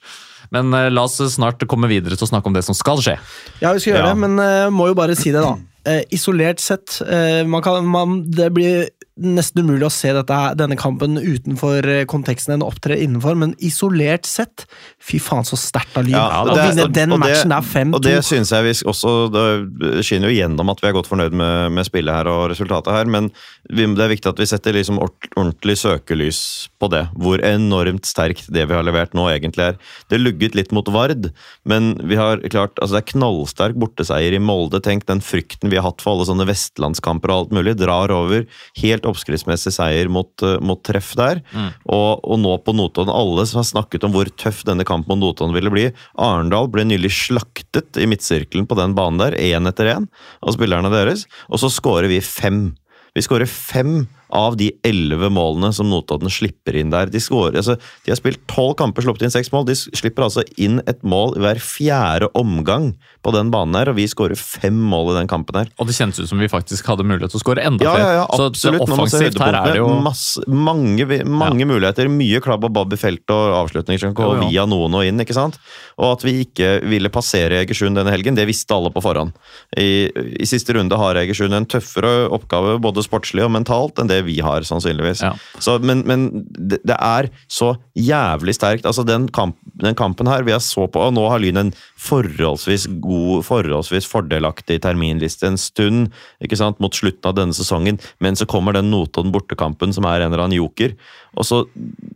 Men uh, la oss snart komme videre til å snakke om det som skal skje. Ja, vi skal gjøre Ja. det, men uh, må jo bare si det, da. Eh, isolert sett eh, man kan, man, Det blir nesten umulig å se dette, denne kampen utenfor eh, konteksten den opptrer innenfor, men isolert sett, fy faen så sterkt av Lyn. Ja, å vinne den og det- er 5-2. Og det synes jeg vi også Det skinner jo gjennom at vi er godt fornøyd med, med spillet her og resultatet her, men vi, det er viktig at vi setter liksom ordentlig søkelys på det. Hvor enormt sterkt det vi har levert nå egentlig er. Det lugget litt mot Vard, men vi har klart altså Det er knallsterk borteseier i Molde. Tenk den frykten vi har hatt for alle sånne vestlandskamper og alt mulig. Drar over. Helt oppskriftsmessig seier mot, eh, mot treff der. Og, og nå på Notodden. Alle som har snakket om hvor tøff denne kampen mot Notodden ville bli. Arendal ble nylig slaktet i midtsirkelen på den banen der, én etter én, av spillerne deres. Og så skårer vi fem. Vi skårer fem av de elleve målene som Notodden slipper inn der. De, skårer, altså, de har spilt tolv kamper, sluppet inn seks mål. De slipper altså inn et mål hver fjerde omgang på den banen her, og vi skårer fem mål i den kampen her. Og det kjennes ut som vi faktisk hadde mulighet til å skåre enda flere. ja, ja, ja, absolutt. ser offensivt her er det jo masse, mange, mange muligheter. Mye klabb og babb i feltet og avslutninger som går Jo, jo. via noen og inn. ikke sant? Og at vi ikke ville passere Egersund denne helgen, det visste alle på forhånd. I, i siste runde har Egersund en tøffere oppgave både sportslig og mentalt enn det vi har, sannsynligvis. Ja. Så, men men det, det er så jævlig sterkt. altså Den, kamp, den kampen her vi har så på, og nå har Lyn en forholdsvis god, forholdsvis fordelaktig terminliste en stund ikke sant, mot slutten av denne sesongen, men så kommer den Notodden bortekampen som er en eller annen joker. Og så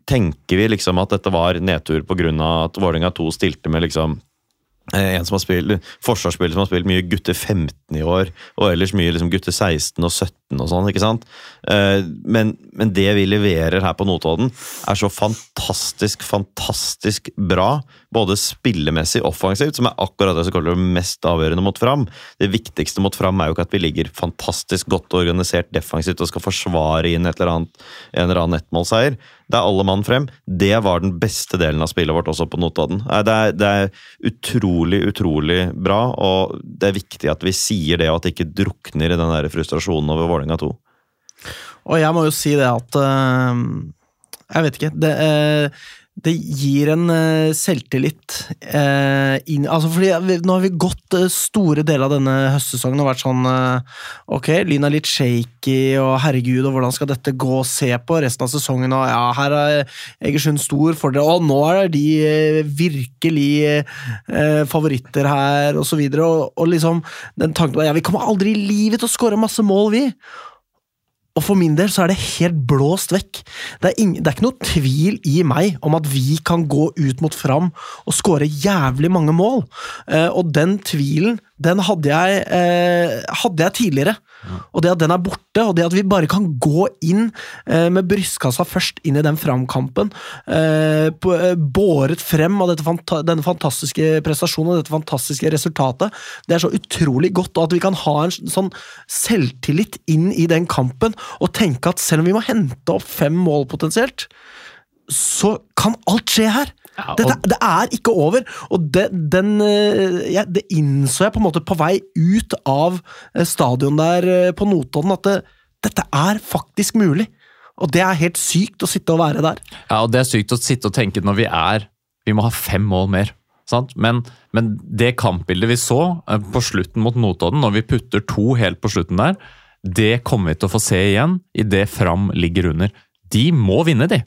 tenker vi liksom at dette var nedtur pga. at Vålerenga 2 stilte med liksom En som har spilt, forsvarsspiller som har spilt mye gutter 15 i år, og ellers mye liksom gutter 16 og 17 og sånn. ikke sant? Eh, Men, men det vi leverer her på Notodden, er så fantastisk, fantastisk bra. Både spillemessig offensivt, som er akkurat det som kaller det mest avgjørende mot Fram. Det viktigste mot Fram er jo ikke at vi ligger fantastisk godt organisert defensivt og skal forsvare inn et eller annet, en eller annen ettmålseier. Det er alle mann frem. Det var den beste delen av spillet vårt også på Notodden. Det er, det er utrolig, utrolig bra, og det er viktig at vi sier det, og at det ikke drukner i den der frustrasjonen over Vålerenga 2. Og jeg må jo si det at øh, Jeg vet ikke. Det, øh, det gir en øh, selvtillit øh, inn Altså, fordi vi- nå har vi gått øh, store deler av denne høstsesongen og vært sånn Ok, Lyn er litt shaky, og herregud, og hvordan skal dette gå? og Se på resten av sesongen, og ja, her er Egersund stor fordel, og nå er de virkelig øh, favoritter her, og så videre, og, og liksom den tanken på ja, vi kommer aldri i livet til å skåre masse mål, vi! Og for min del så er det helt blåst vekk. Det er, det er ikke noe tvil i meg om at vi kan gå ut mot Fram og skåre jævlig mange mål. Eh, og den tvilen, den hadde jeg, eh, hadde jeg tidligere. Og det at den er borte, og det at vi bare kan gå inn eh, med brystkassa først inn i den Fram-kampen, eh, på- eh, båret frem av fanta denne fantastiske prestasjonen og dette fantastiske resultatet, det er så utrolig godt, og at vi kan ha en sånn selvtillit inn i den kampen, og tenke at selv om vi må hente opp fem mål potensielt, så kan alt skje her! Ja, og- det er ikke over, og det, den, eh, ja, det innså jeg på en måte på vei ut av eh, stadion der eh, på Notodden, at det, dette er faktisk mulig. Og det er helt sykt å sitte og være der. Ja, og det er sykt å sitte og tenke når vi er Vi må ha fem mål mer. Sant? Men, men det kampbildet vi så på slutten mot Notodden, når vi putter to helt på slutten der, det kommer vi til å få se igjen idet Fram ligger under. De må vinne, de.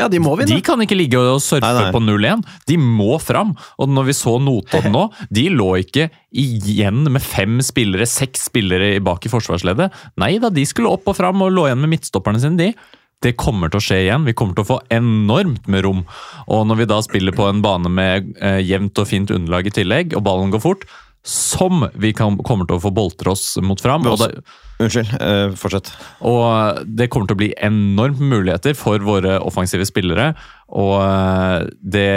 Ja, de må vinne. De kan ikke ligge og surfe Nei, nei. på 0-1. De må fram. Og når vi så Notodden nå, de lå ikke igjen med fem spillere, seks spillere bak i forsvarsleddet. Nei da, de skulle opp og fram og lå igjen med midtstopperne sine, de. Det kommer til å skje igjen. Vi kommer til å få enormt med rom. Og når vi da spiller på en bane med eh, jevnt og fint underlag i tillegg, og ballen går fort, som vi kan, kommer til å få boltre oss mot fram. Og det, Unnskyld, uh, fortsett. og det kommer til å bli enormt muligheter for våre offensive spillere. Og eh, det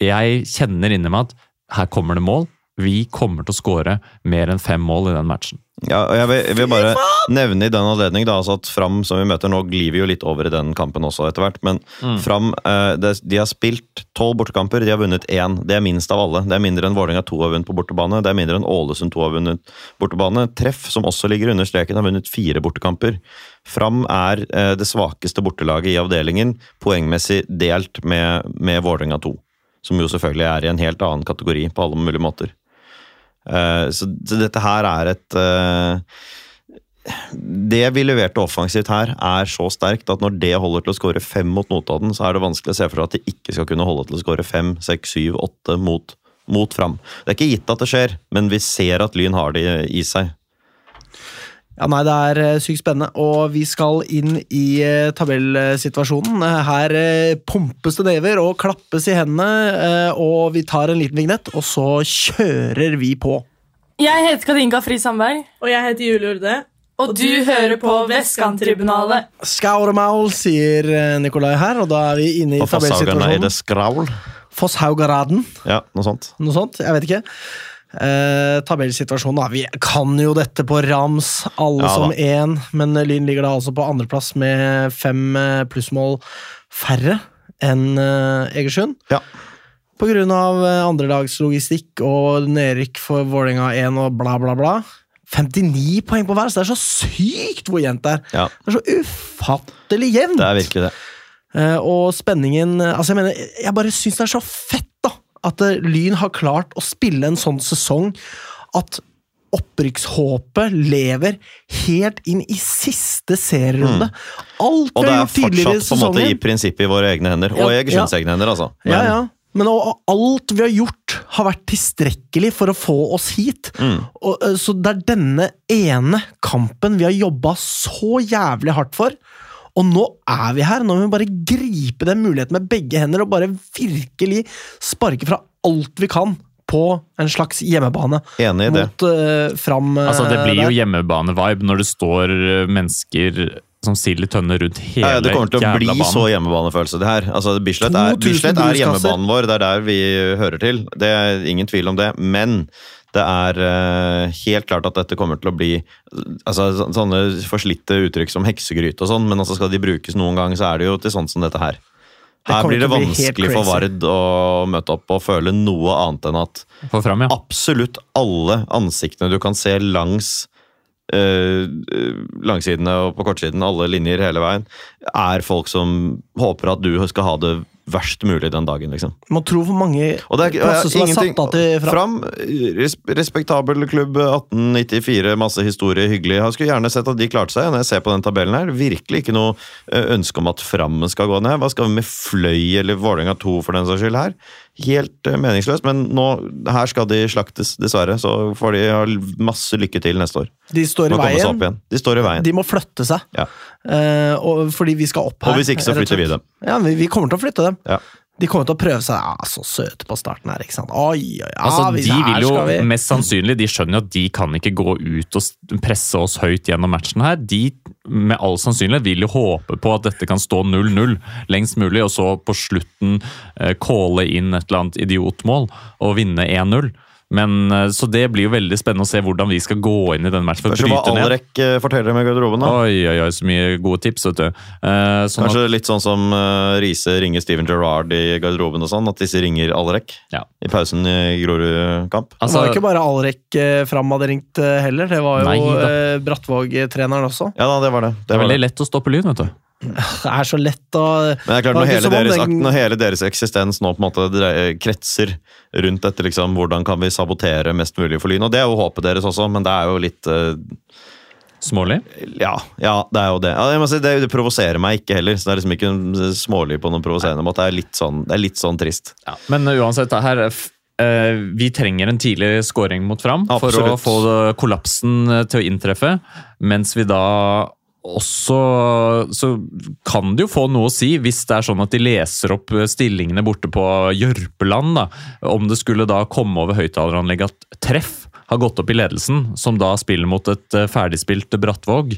Jeg kjenner inni meg at her kommer det mål. Vi kommer til å skåre mer enn fem mål i den matchen. Ja, og jeg vil, jeg vil bare nevne i den anledning da, altså at Fram som vi møter nå, glir vi jo litt over i den kampen også etter hvert. Men Fram eh, de har spilt tolv bortekamper, de har vunnet én. Det er minst av alle. Det er mindre enn Vålerenga 2 har vunnet på bortebane. Det er mindre enn Ålesund 2 har vunnet bortebane. Treff, som også ligger under streken, har vunnet fire bortekamper. Fram er eh, det svakeste bortelaget i avdelingen, poengmessig delt med, med Vålerenga 2. Som jo selvfølgelig er i en helt annen kategori på alle mulige måter. Eh, så, så dette her er et eh, Det vi leverte offensivt her, er så sterkt at når det holder til å skåre fem mot Notodden, så er det vanskelig å se for seg at det ikke skal kunne holde til å skåre fem, seks, syv, åtte mot, mot Fram. Det er ikke gitt at det skjer, men vi ser at Lyn har det i seg. Ja, nei, Det er eh, sykt spennende, og vi skal inn i eh, tabellsituasjonen. Her eh, pumpes det never og klappes i hendene, eh, og vi tar en liten vignett, og så kjører vi på. Jeg heter Kadinka Fri Sandberg, Og jeg heter Julie Urde. og du hører på Vestkanttribunalet. Skauremaul, sier Nikolai her, og da er vi inne i det tabellsituasjonen. skravl. Fosshaugaraden, Ja, noe sånt. noe sånt? Jeg vet ikke. Eh, tabellsituasjonen, da. Vi kan jo dette på rams, alle Ja som én, men Lyn ligger da altså på andreplass med fem eh, plussmål færre enn eh, Egersund. Ja. På grunn av eh, andrelagslogistikk og nedrykk for Vålerenga 1 og bla, bla, bla. 59 poeng på hver, så det er så sykt hvor jevnt det er. Ja, Det er så ufattelig jevnt! det er virkelig det. Eh, og spenningen Altså, jeg mener, jeg bare syns det er så fett, da! At eh, Lyn har klart å spille en sånn sesong at opprykkshåpet lever helt inn i siste serierunde. Alt Mm. Og vi det har er gjort tidligere i fortsatt på en måte i prinsippet i våre egne hender. Og Ja, Egersunds ja. egne hender, altså. Men, Ja, ja. Men og, og alt vi har gjort, har vært tilstrekkelig for å få oss hit. Mm. Og, eh, så det er denne ene kampen vi har jobba så jævlig hardt for. Og nå er vi her. Nå må vi bare gripe den muligheten med begge hender og bare virkelig sparke fra alt vi kan på en slags hjemmebane Enig i det. mot eh, fram uh, Altså, det blir jo hjemmebane-vibe når det står eh, mennesker som sild i tønne rundt hele Ja, banen. det kommer til å bli banen. så hjemmebanefølelse, det her. Altså, Bislett er, Bislett er hjemmebanen vår, det er der vi hører til. Det er ingen tvil om det. Men det er eh, helt klart at dette kommer til å bli altså, Sånne forslitte uttrykk som heksegryte og sånn, men altså, skal de brukes noen gang, så er det jo til sånt som dette her. Her det blir det vanskelig bli for. Vard å møte opp og føle noe annet enn at fram, ja. absolutt alle ansiktene du kan se langs eh, langsidene og på kortsiden, alle linjer hele veien, er folk som håper at du skal ha det verst mulig den dagen, liksom. Må tro hvor mange Og det er, plasser som er satt av til fram. Fram, respektabel klubb, 1894, masse historie, hyggelig. Jeg skulle gjerne sett at de klarte seg når jeg ser på den tabellen her. Virkelig ikke noe eh, ønske om at Fram skal gå ned. Hva skal vi med Fløy eller Vålerenga 2 for den saks skyld her? Helt eh, meningsløst, men nå, her skal de slaktes, dessverre. Så får de ha masse lykke til neste år. De står i veien. De står i veien. De må flytte seg. Ja. Uh, og, fordi vi skal opp her. Og hvis ikke, så flytter vi dem. Ja, vi, vi kommer til å flytte dem. Ja. De kommer til å prøve seg. Ja, så søte på starten her, ikke sant. Oi, oi, ja, Altså, de vil jo vi. mest sannsynlig De skjønner jo at de kan ikke gå ut og presse oss høyt gjennom matchen her. De med all sannsynlighet vil jo håpe på at dette kan stå 0-0 lengst mulig, og så på slutten eh, calle inn et eller annet idiotmål og vinne 1-0. Men eh, Så det blir jo veldig spennende å se hvordan vi skal gå inn i den matchen for å Kanskje hva bryte ned. Alrek eh, forteller med garderoben, da. Oi, oi, oi, så mye gode tips, vet du. Eh, sånn at, Kanskje litt sånn som uh, Riise ringer Steven Gerrard i garderoben og sånn, at disse ringer Alrek Ja. i pausen i Grorud-kamp. det var altså, jo ikke bare Alrek eh, Fram hadde ringt heller, det var jo eh, Brattvåg-treneren også. Ja da, det var det. det er var veldig det. lett å stoppe Lyn, vet du. Det er så lett å Men det er klart, når hele, deres, den- når hele deres eksistens nå på en måte kretser rundt dette, liksom, hvordan kan vi sabotere mest mulig for Lyn? Og det er jo håpet deres også, men det er jo litt uh... Smålig. Ja, ja det er jo det. Ja, jeg må si, det, det provoserer meg ikke heller, så det er liksom ikke smålig på noen provoserende måte. Det er litt sånn, det er litt sånn trist. Ja, men uansett, det her er f- eh, vi trenger en tidlig scoring mot fram for å få kollapsen eh, til å inntreffe. Mens vi da også Så kan det jo få noe å si hvis det er sånn at de leser opp stillingene borte på Jørpeland. da, Om det skulle da komme over høyttaleranlegget at treff har gått opp i ledelsen, som da spiller mot et eh, ferdigspilt Brattvåg.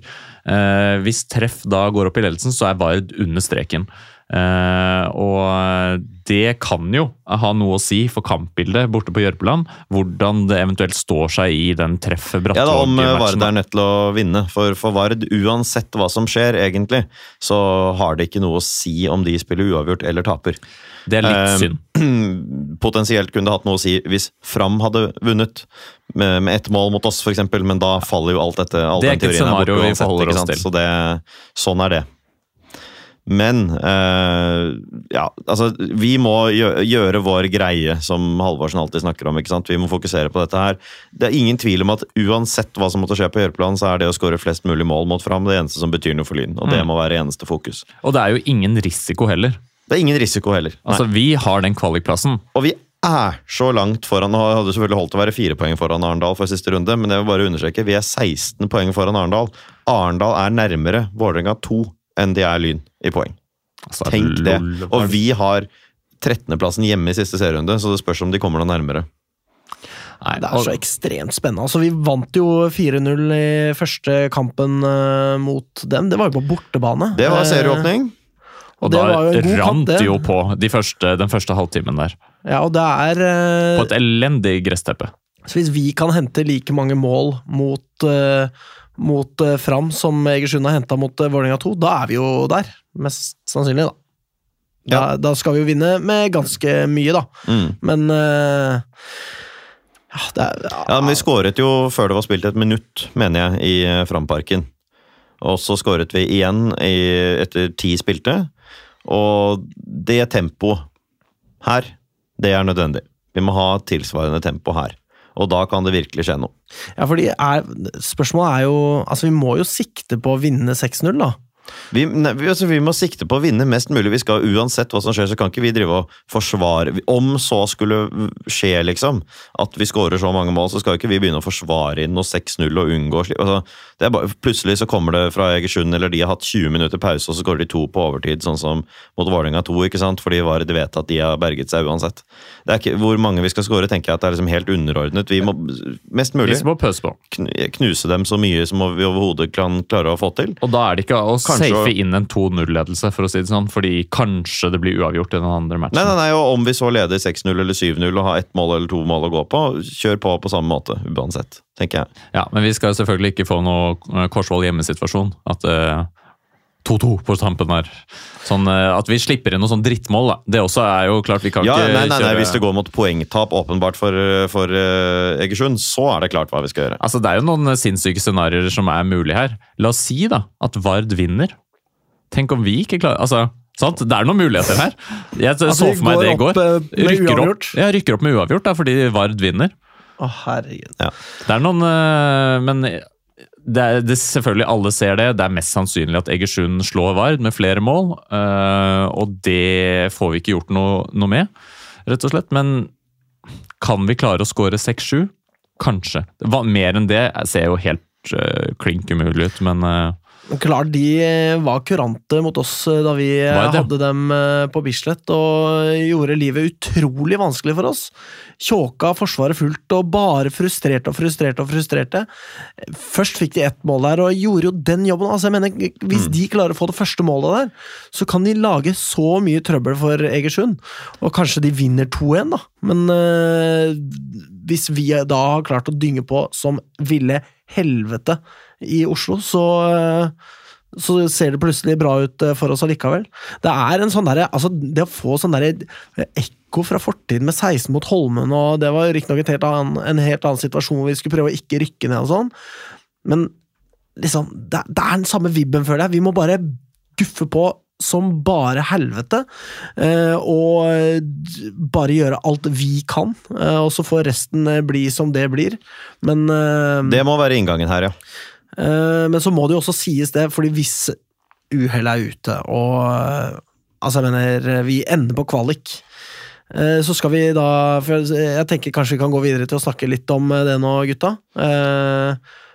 Eh, hvis treff da går opp i ledelsen, så er Vard under streken. Eh, og det kan jo ha noe å si for kampbildet borte på Jørpeland. Hvordan det eventuelt står seg i den treff Ja, da, Om eh, Vard er nødt til å vinne. For, for Vard, uansett hva som skjer, egentlig, så har det ikke noe å si om de spiller uavgjort eller taper. det er litt Eh, synd. Potensielt kunne det hatt noe å si hvis Fram hadde vunnet med, med ett mål mot oss, f.eks., men da faller jo alt dette. All Det er ikke et scenario vi forholder oss til. Så det, sånn er det. Men eh, ja, altså Vi må gjøre vår greie, som Halvorsen alltid snakker om. ikke sant? Vi må fokusere på dette her. Det er ingen tvil om at uansett hva som måtte skje på Jørpeland, så er det å skåre flest mulig mål mot Fram det eneste som betyr noe for Lyn. Og det Mm. må være eneste fokus. Og det er jo ingen risiko heller. Det er ingen risiko heller. Nei. Altså, Vi har den kvalikplassen. Og vi er så langt foran. Det hadde selvfølgelig holdt å være fire poeng foran Arendal for siste runde, men jeg vil bare understreke, vi er 16 poeng foran Arendal. Arendal er nærmere Vålerenga 2 enn de er Lyn i poeng. Altså, Tenk det. Og vi har 13.-plassen hjemme i siste serierunde, så det spørs om de kommer noe nærmere. Nei, Det er så ekstremt spennende. Altså, vi vant jo 4-0 i første kampen uh, mot dem. Det var jo på bortebane. Det var Eh, serieåpning. Og og da rant det. jo på de første, den første halvtimen der. Ja, og det er Uh, På et elendig gressteppe. Så hvis vi kan hente like mange mål mot, eh, mot uh, Fram som Egersund har henta mot uh, Vålerenga 2, da er vi jo der. Mest sannsynlig, da. Da, da skal vi jo vinne med ganske mye, da. Mm. Men uh, ja, det er, ja, Ja, men Vi skåret jo før det var spilt et minutt, mener jeg, i Framparken. Og så skåret vi igjen i, etter ti spilte. Og det tempoet her, det er nødvendig. Vi må ha tilsvarende tempo her. Og da kan det virkelig skje noe. ja, fordi er, spørsmålet er jo Altså, vi må jo sikte på å vinne 6-0, da. Vi, ne, vi, altså, vi må sikte på å vinne mest mulig. Vi skal Uansett hva som skjer, så kan ikke vi drive og forsvare Om så skulle skje, liksom, at vi skårer så mange mål, så skal ikke vi begynne å forsvare inn noe 6-0 og unngå slik. Altså, bare, plutselig så kommer det fra Egersund, eller de har hatt 20 minutter pause, og så går de to på overtid, sånn som mot Vålerenga 2, ikke sant? fordi Vard vet at de har berget seg uansett. Det er ikke, hvor mange vi skal skåre, tenker jeg at det er liksom helt underordnet. Vi må mest mulig må knuse dem så mye som vi overhodet kan klare å få til. Og da er det ikke å Kanskje- safe inn en 2-0-ledelse, for å si det sånn, fordi kanskje det blir uavgjort i den andre matchen. Nei, nei, nei, og Om vi så leder 6-0 eller 7-0 og har ett mål eller to mål å gå på, kjør på på samme måte, uansett, tenker jeg. Ja, Men vi skal selvfølgelig ikke få noe eh, Korsvoll hjemmesituasjon. At eh, 2-2 på tampen her. Sånn eh, At vi slipper inn noe sånn drittmål, da. Det også er jo klart vi kan Ja, ikke nei, nei, nei, Hvis det går mot poengtap åpenbart for, for uh, Egersund, så er det klart hva vi skal gjøre. Altså, Det er jo noen eh, sinnssyke scenarioer som er mulig her. La oss si da at Vard vinner. Tenk om vi ikke klarer Altså, sant? Det er noen muligheter her. Jeg så Altså, for meg det i går eh, Rykker opp, ja, rykker opp med uavgjort da, fordi Vard vinner. Å, herregud. Det er noen øh, Men det er, det, selvfølgelig alle ser det. Det er mest sannsynlig at Egersund slår Vard med flere mål. øh, og det får vi ikke gjort noe, noe med, rett og slett. Men kan vi klare å skåre 6-7? Kanskje. Mer enn det ser jo helt øh, klink umulig ut, Men Klart de eh, var kurante mot oss eh, da vi eh, hadde dem på Bislett, og gjorde livet utrolig vanskelig for oss. Tjåka forsvaret fullt og bare frustrerte og frustrerte og frustrerte. Først fikk de ett mål der, og gjorde jo den jobben. Altså, jeg mener, Hvis Mm. de klarer å få det første målet der, så kan de lage så mye trøbbel for Egersund. Og kanskje de vinner 2-1, da. Men øh, hvis vi da har klart å dynge på som ville helvete i Oslo, så eh, så ser det plutselig bra ut eh, for oss allikevel. Det er en sånn derre altså Det å få sånn derre ekko fra fortiden med 16 mot Holmen, og det var riktignok en helt annen situasjon hvor vi skulle prøve å ikke rykke ned og sånn, men liksom Det, det er den samme vibben, føler jeg. Vi må bare guffe på som bare helvete, eh, og bare gjøre alt vi kan, eh, og så får resten eh, bli som det blir. Men eh, Det må være inngangen her, ja. Eh, Men så må det jo også sies det, fordi hvis uhellet er ute, og eh, altså jeg mener, vi ender på kvalik, eh, så skal vi da for jeg- tenker kanskje vi kan gå videre til å snakke litt om det nå, gutta.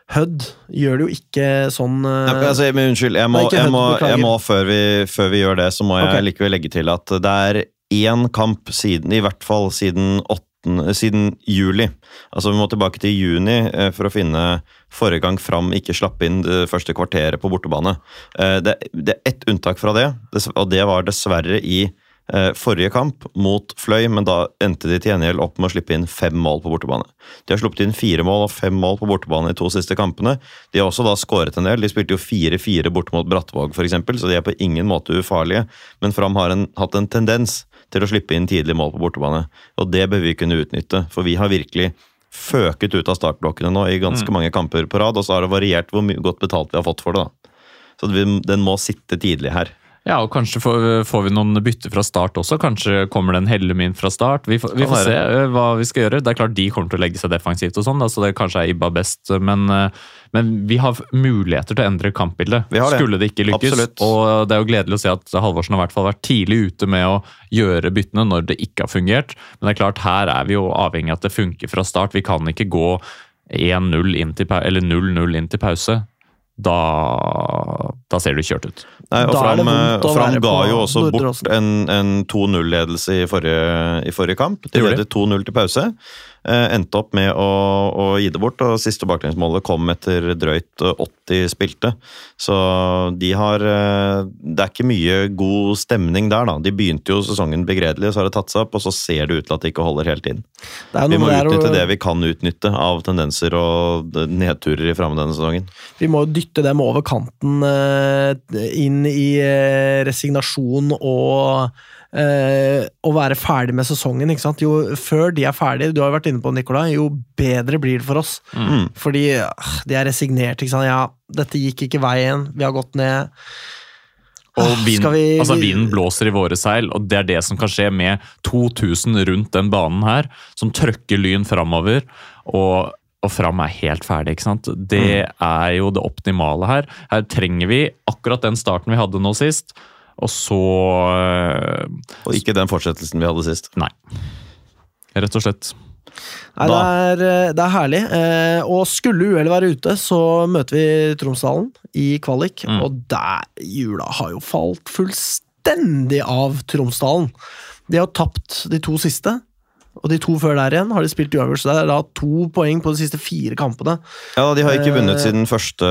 Hødd gjør det jo ikke sånn Ja, altså, men unnskyld, jeg må, jeg må, jeg må før, vi, før vi gjør det, så må jeg okay. likevel legge til at det er én kamp siden, i hvert fall siden 8. måten eh, siden juli. Altså Vi må tilbake til juni eh, for å finne forrige gang Fram ikke slapp inn det første kvarteret på bortebane. Eh, Det, det er ett unntak fra det, og det var dessverre i eh, forrige kamp mot Fløy, men da endte de til gjengjeld opp med å slippe inn fem mål på bortebane. De har sluppet inn fire mål og fem mål på bortebane i to siste kampene. De har også da skåret en del. De spilte jo 4-4 borte mot Brattvåg f.eks., så de er på ingen måte ufarlige. Men Fram har en, hatt en tendens til å slippe inn tidlig mål på bortebane, og det bør vi kunne utnytte. For vi har virkelig føket ut av startblokkene nå i ganske mange kamper på rad, og så har det variert hvor godt betalt vi har fått for det. da. Så den må sitte tidlig her. Ja, og kanskje får, får vi noen bytte fra start også. Kanskje kommer det en Hellum inn fra start. Vi vi får se eh, hva vi skal gjøre. Det er klart De kommer til å legge seg defensivt, og sånn, så det kanskje er Ibba best. Men, eh, men vi har muligheter til å endre kampbildet. Det. Skulle det ikke lykkes. Absolutt. Og det er jo gledelig å se at Halvorsen har hvert fall vært tidlig ute med å gjøre byttene når det ikke har fungert. Men det er klart, her er vi jo avhengig av at det funker fra start. Vi kan ikke gå 1-0 inn til pau- eller 0-0 inn til pause. Da, da ser du kjørt ut. Nei, og Fram, og Fram ga jo også bort en, en 2-0-ledelse i, i forrige kamp. De? ledet 2-0 til pause. Eh, endte opp med å, å gi det bort, og siste baklengsmålet kom etter drøyt eh, 80 spilte. Så de har eh, Det er ikke mye god stemning der, da. De begynte jo sesongen begredelig, så har det tatt seg opp, og så ser det ut til at det ikke holder. Det er Vi må utnytte det vi kan utnytte av tendenser og nedturer i framme denne sesongen. Vi må dytte dem over kanten eh, inn i eh, resignasjon og eh, å være ferdig med sesongen. ikke sant? Jo før de er ferdige, du har jo vært inne på Nicolai, jo bedre blir det for oss. Mm. Fordi øh, de er resignert. ikke sant? Ja, dette gikk ikke veien, vi har gått ned. Og Ah, vind, vi- altså Vinden blåser i våre seil, og det er det som kan skje med 2000 rundt den banen her, som trøkker Lyn framover. Og, og Fram er helt ferdig, ikke sant. Det Mm. er jo det optimale her. Her trenger vi akkurat den starten vi hadde nå sist, og så øh, Og ikke den fortsettelsen vi hadde sist. Nei. Rett og slett. Nei, det er, eh, det er herlig. Eh, og skulle uhellet være ute, så møter vi Tromsdalen i kvalik. Mm. Og der jula har jo falt fullstendig av Tromsdalen. De har tapt de to siste. Og de to før der igjen har de spilt uavgjort, så det er da to poeng på de siste fire kampene. Ja, De har ikke Eh, vunnet siden 1.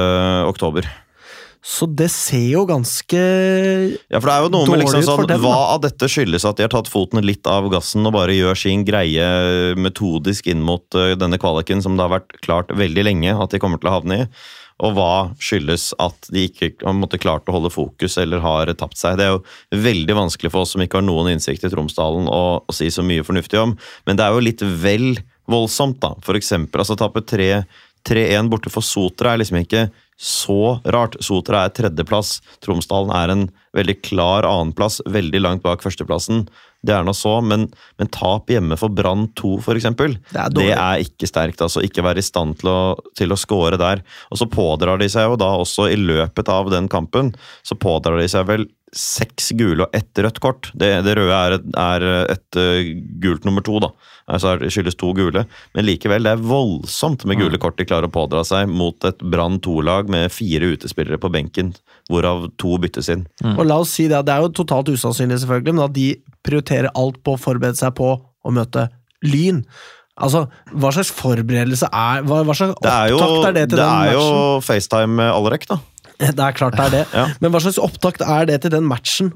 oktober. Så det ser jo ganske Ja, for det er jo noe med liksom sånn, dem, Hva av dette skyldes at de har tatt foten litt av gassen og bare gjør sin greie metodisk inn mot eh, denne kvaliken som det har vært klart veldig lenge at de kommer til å havne i? Og hva skyldes at de ikke har klart å holde fokus eller har tapt seg? Det er jo veldig vanskelig for oss som ikke har noen innsikt i Tromsdalen å, å si så mye fornuftig om, men det er jo litt vel voldsomt, da. For eksempel, altså tape 3 3-1 borte for Sotra er liksom ikke så rart. Sotra er tredjeplass. Tromsdalen er en veldig klar annenplass, veldig langt bak førsteplassen. Det er nå så, men, men tap hjemme for Brann 2, for eksempel, Det er det er ikke sterkt. altså Ikke være i stand til å, til å score der. Og så pådrar de seg jo da også, i løpet av den kampen, så pådrar de seg vel seks gule og ett rødt kort. Det, det røde er, et, er et eh, gult nummer to, da. Altså det skyldes to gule. Men likevel, det er voldsomt med gule kort de klarer å pådra seg mot et Brann 2-lag med fire utespillere på benken, hvorav to byttes inn. Og la oss si det, det er jo totalt usannsynlig, selvfølgelig, men at de prioriterer alt på å forberede seg på å møte Lyn. Altså, hva slags forberedelse er Hva, hva slags Det er jo, opptakt er det til det den er jo? FaceTime med Alrek, da. Det er klart det er det, Ja. men hva slags opptakt er det til den matchen?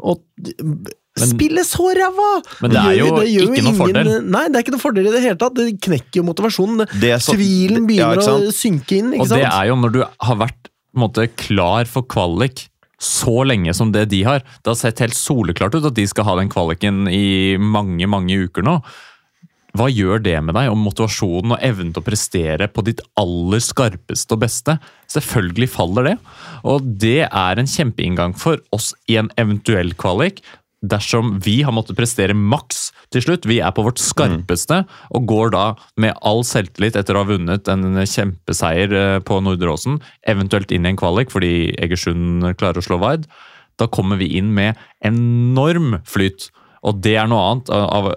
Å spille så ræva! Men det er jo gjør- gjør ikke noen fordel. Nei, det er ikke noen fordel i det hele tatt. Det knekker jo motivasjonen. Det så- Tvilen begynner ja, å synke inn, ikke Og det er jo når du har vært måte, klar for kvalik så lenge som det de har. Det har sett helt soleklart ut at de skal ha den kvaliken i mange, mange uker nå. Hva gjør det med deg, om motivasjonen og evnen til å prestere på ditt aller skarpeste og beste? Selvfølgelig faller det. Og det er en kjempeinngang for oss i en eventuell kvalik. Dersom vi har måttet prestere maks til slutt, vi er på vårt skarpeste, og går da med all selvtillit etter å ha vunnet en kjempeseier eh, på Nordre Åsen, eventuelt inn i en kvalik fordi Egersund klarer å slå Vard, da kommer vi inn med enorm flyt. Og det er noe annet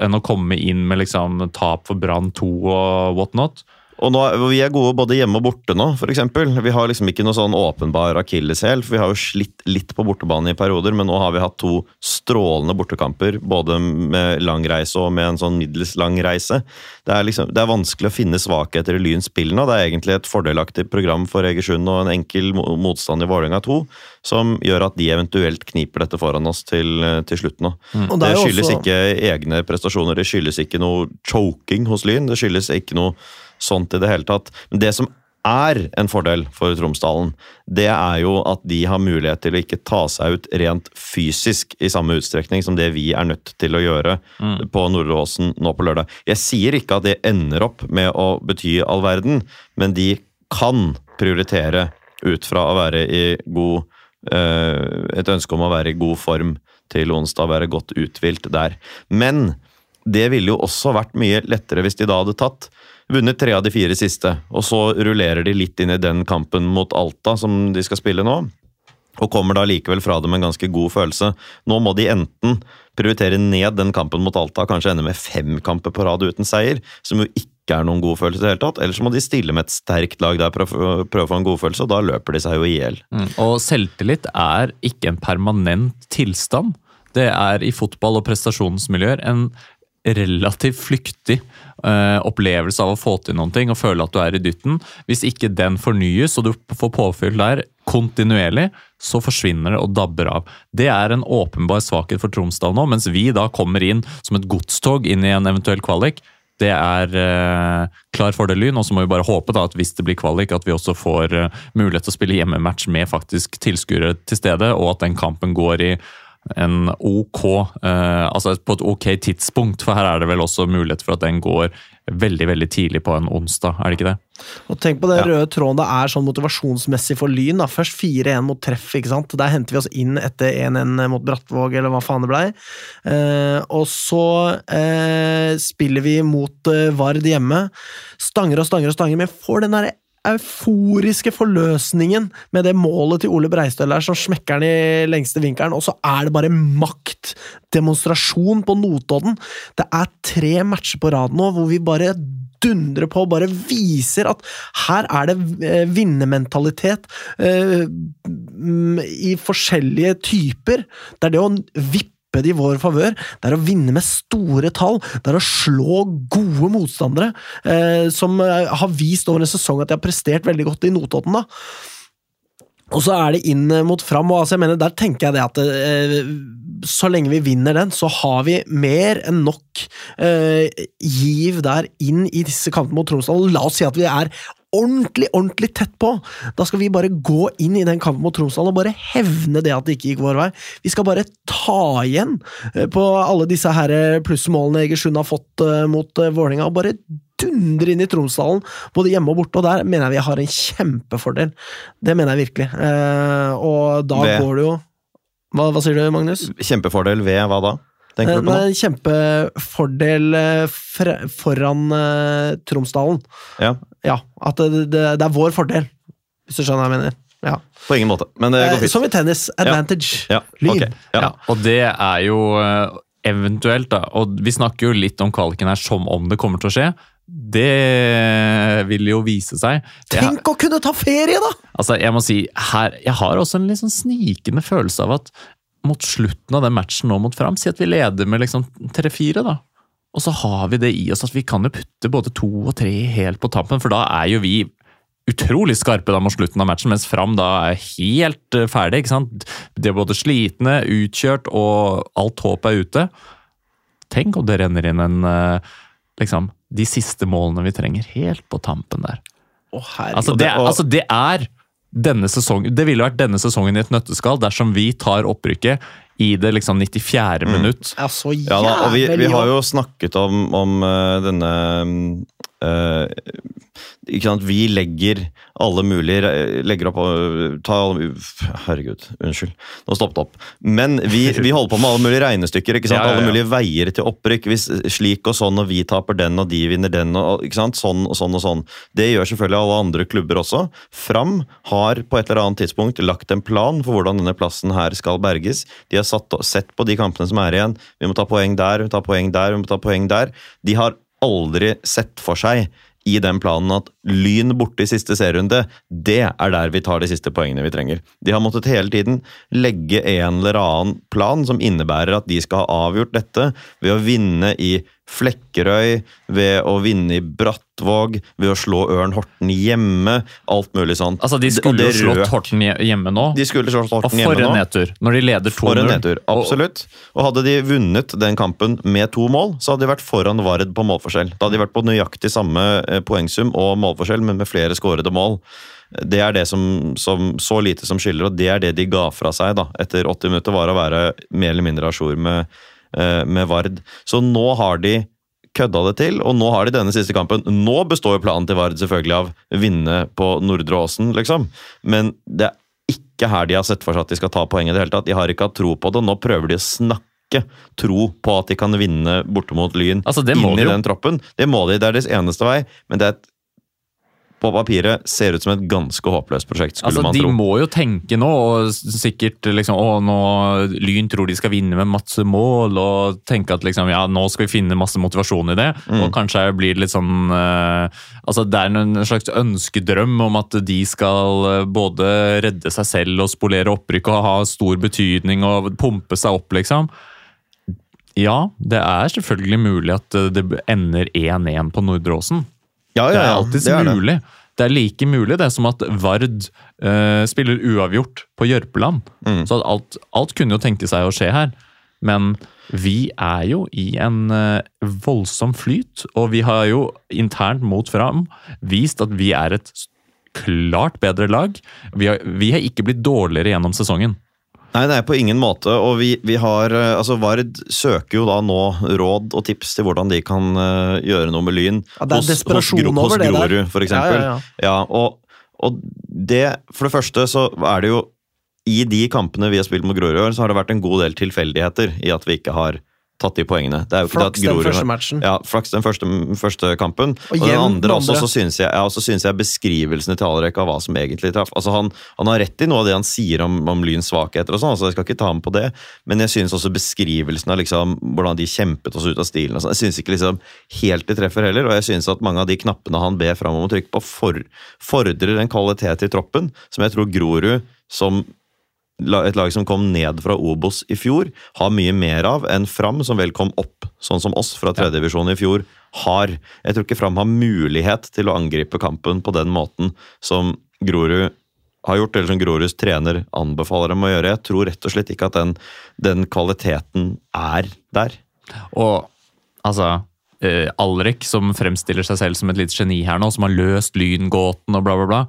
enn å komme inn med liksom tap for Brann 2 og whatnot. Og nå, er- Vi er gode både hjemme og borte nå, f.eks. Vi har liksom ikke noe sånn åpenbar akilleshæl. for Vi har jo slitt litt på bortebane i perioder, men nå har vi hatt to strålende bortekamper. Både med lang reise og med en sånn middels lang reise. Det er, liksom, det er vanskelig å finne svakheter i Lyns spill nå. Det er egentlig et fordelaktig program for Egersund og en enkel motstand i Vålerenga 2, som gjør at de eventuelt kniper dette foran oss til, til slutt nå. Mm. Det skyldes også- ikke egne prestasjoner, det skyldes ikke noe choking hos Lyn. Det skyldes ikke noe sånt i det hele tatt. Men det som er en fordel for Tromsdalen, det er jo at de har mulighet til å ikke ta seg ut rent fysisk i samme utstrekning som det vi er nødt til å gjøre på Nordre Åsen nå på lørdag. Jeg sier ikke at det ender opp med å bety all verden, men de kan prioritere ut fra å være i god eh, Et ønske om å være i god form til onsdag, være godt uthvilt der. Men det ville jo også vært mye lettere hvis de da hadde tatt vunnet tre av de fire siste, og så rullerer de litt inn i den kampen mot Alta som de skal spille nå. Og kommer da likevel fra det med en ganske god følelse. Nå må de enten prioritere ned den kampen mot Alta, kanskje ende med fem kamper på rad uten seier, som jo ikke er noen god følelse i det hele tatt. Eller så må de stille med et sterkt lag der og prøve å få en god følelse, og da løper de seg jo i hjel. Mm. Og selvtillit er ikke en permanent tilstand. Det er i fotball- og prestasjonsmiljøer en relativt flyktig eh, opplevelse av å få til noen ting og føle at du er i dytten. Hvis ikke den fornyes og du får påfyll der kontinuerlig, så forsvinner det og dabber av. Det er en åpenbar svakhet for Tromsdal nå, mens vi da kommer inn som et godstog inn i en eventuell kvalik. Det er eh, klar fordel Lyn, og så må vi bare håpe da at hvis det blir kvalik, at vi også får eh, mulighet til å spille hjemmematch med faktisk tilskuere til stede, og at den kampen går i en ok eh, Altså på et ok tidspunkt, for her er det vel også mulighet for at den går veldig veldig tidlig på en onsdag, er det ikke det? Og tenk på den Ja. røde tråden det er sånn motivasjonsmessig for Lyn. da. Først 4-1 mot treff, ikke sant. Der henter vi oss inn etter 1-1 mot Brattvåg, eller hva faen det blei. Eh, og så eh, spiller vi mot eh, Vard hjemme. Stanger og stanger og stanger, men får den derre euforiske forløsningen med det målet til Ole Breistøl der, som smekker den i lengste vinkelen, og så er det bare maktdemonstrasjon på Notodden. Det er tre matcher på rad nå hvor vi bare dundrer på, bare viser at her er det eh, vinnermentalitet mm, i forskjellige typer. Det er det å vippe det i vår favør. Det er å vinne med store tall. Det er å slå gode motstandere, eh, som eh, har vist over en sesong at de har prestert veldig godt i Notodden. da. Og så er det inn mot fram, og altså jeg mener, der tenker jeg det at eh, så lenge vi vinner den, så har vi mer enn nok eh, giv der inn i disse kampene mot Tromsdal. La oss si at vi er ordentlig, ordentlig tett på. Da skal vi bare gå inn i den kampen mot Tromsdal og bare hevne det at det ikke gikk vår vei. Vi skal bare ta igjen eh, på alle disse her plussmålene Egersund har fått eh, mot Vålinga Vålerenga, og bare dundre inn i Tromsdalen, både hjemme og borte, og der mener jeg vi har en kjempefordel. Det mener jeg virkelig. Eh, og da Ved- går det jo hva, hva sier du, Magnus? Kjempefordel ved hva da? Tenker du på nå? En kjempefordel eh, foran eh, Tromsdalen. Ja, Ja, at det, det, det er vår fordel, hvis du skjønner hva jeg mener. Ja. på ingen måte. Men det går Eh, fint. som i tennis. Advantage. Ja, Lyn. Okay. Ja. Ja, og det er jo eh, eventuelt, da. Og vi snakker jo litt om kvaliken her som om det kommer til å skje. Det vil jo vise seg. Jeg, Tenk å kunne ta ferie, da! altså, jeg må si, her, jeg har også en litt sånn snikende følelse av at mot slutten av den matchen nå mot Fram, si at vi leder med liksom 3-4, da. Og så har vi det i oss at vi kan jo putte både to og tre helt på tampen, for da er jo vi utrolig skarpe da mot slutten av matchen, mens Fram da er helt eh, ferdig. ikke sant? De er både slitne, utkjørt, og alt håp er ute. Tenk om det renner inn en eh, liksom, de siste målene vi trenger, helt på tampen der. Å, herregud. Altså, det, altså, det er denne sesongen Det ville vært denne sesongen i et nøtteskall dersom vi tar opprykket i det liksom 94. minutt. Ja, så Ja da, og vi, vi har jo snakket om, om eh, denne eh, sant, Vi legger alle mulige Legger opp ta alle, Herregud, unnskyld. Nå stoppet opp. Men vi, vi holder på med alle mulige regnestykker. Ja, ja, ja. Alle mulige veier til opprykk. Hvis slik og sånn, og vi taper den, og de vinner den. og? Sånn og sånn og sånn. Det gjør selvfølgelig alle andre klubber også. Fram har på et eller annet tidspunkt lagt en plan for hvordan denne plassen her skal berges. De har satt, sett på de kampene som er igjen. Vi må ta poeng der, vi må ta poeng der, vi må ta poeng der. De har aldri sett for seg i den planen at Lyn borte i siste serierunde, det er der vi tar de siste poengene vi trenger. De har måttet hele tiden legge en eller annen plan som innebærer at de skal ha avgjort dette ved å vinne i Flekkerøy, ved å vinne i Brattvåg, ved å slå Ørn Horten hjemme. Alt mulig sånt. Altså, De skulle jo slått. Horten hjemme nå. De skulle slått Horten hjemme nå. Og for en nedtur, når de leder 2-0. For en nedtur, absolutt. Og hadde de vunnet den kampen med to mål, så hadde de vært foran Vard på målforskjell. Da hadde de vært på nøyaktig samme eh, poengsum og målforskjell, men med flere skårede mål. Det er det som, som så lite som skiller, og det er det de ga fra seg da, etter 80 minutter, var å være mer eller mindre a jour med, med Vard. Så nå har de kødda det til, og nå har de denne siste kampen. Nå består planen til Vard selvfølgelig av vinne på Nordre Åsen, liksom. Men det er ikke her de har sett for seg at de skal ta poeng i det hele tatt. De har ikke hatt tro på det. Nå prøver de å snakke tro på at de kan vinne borte mot Lyn Altså, inn i den troppen. Det må de. Det er deres eneste vei, men det er et på papiret ser ut som et ganske håpløst prosjekt, skulle Altså, man De må jo tenke nå, og sikkert liksom Å, nå Lyn tror de skal vinne med masse mål, og tenke at liksom Ja, nå skal vi finne masse motivasjon i det. Mm. Og kanskje blir det litt sånn eh, Altså, det er en slags ønskedrøm om at de skal eh, både redde seg selv og spolere opprykk og ha stor betydning og pumpe seg opp, liksom. Ja, det er selvfølgelig mulig at eh, det ender 1-1 på Nordre Åsen. Ja, Det ja, er ja, alltids det er mulig. Det er like mulig det som at Vard eh, spiller uavgjort på Jørpeland. Mm. Så at alt, alt kunne jo tenke seg å skje her. Men vi er jo i en eh, voldsom flyt, og vi har jo internt mot Fram vist at vi er et klart bedre lag. Vi har, vi har ikke blitt dårligere gjennom sesongen. Nei, nei, på ingen måte. Og vi, vi har eh, Altså, Vard søker jo da nå råd og tips til hvordan de kan uh, gjøre noe med Lyn. Ja, det er desperasjon Gro- over det der. Hos Grorud, for eksempel. Ja, ja, ja. Ja, og, og det For det første så er det jo I de kampene vi har spilt mot Grorud i år, så har det vært en god del tilfeldigheter i at vi ikke har tatt de poengene. Det er jo ikke det at Flaks den første matchen. Ja, flaks den første, første kampen. Og Og, den andre også, andre. så syns jeg, ja, syns jeg beskrivelsene til Alrek av hva som egentlig traff. Altså han, han har rett i noe av det han sier om, om Lyns svakheter, og sånn, altså jeg skal ikke ta ham på det, men jeg syns også beskrivelsen av liksom, hvordan de kjempet oss ut av stilen og sånn, Jeg syns ikke liksom helt de treffer heller, og jeg syns at mange av de knappene han ber fram om å trykke på, for, fordrer en kvalitet i troppen som jeg tror Grorud, som et lag som kom ned fra Obos i fjor, har mye mer av enn Fram, som vel kom opp, sånn som oss fra tredjedivisjon i fjor, har. Jeg tror ikke Fram har mulighet til å angripe kampen på den måten som Grorud har gjort, eller som Groruds trener anbefaler dem å gjøre. Jeg tror rett og slett ikke at den, den kvaliteten er der. Og altså eh, Alrek, som fremstiller seg selv som et lite geni her nå, som har løst Lyn-gåten og bla, bla, bla.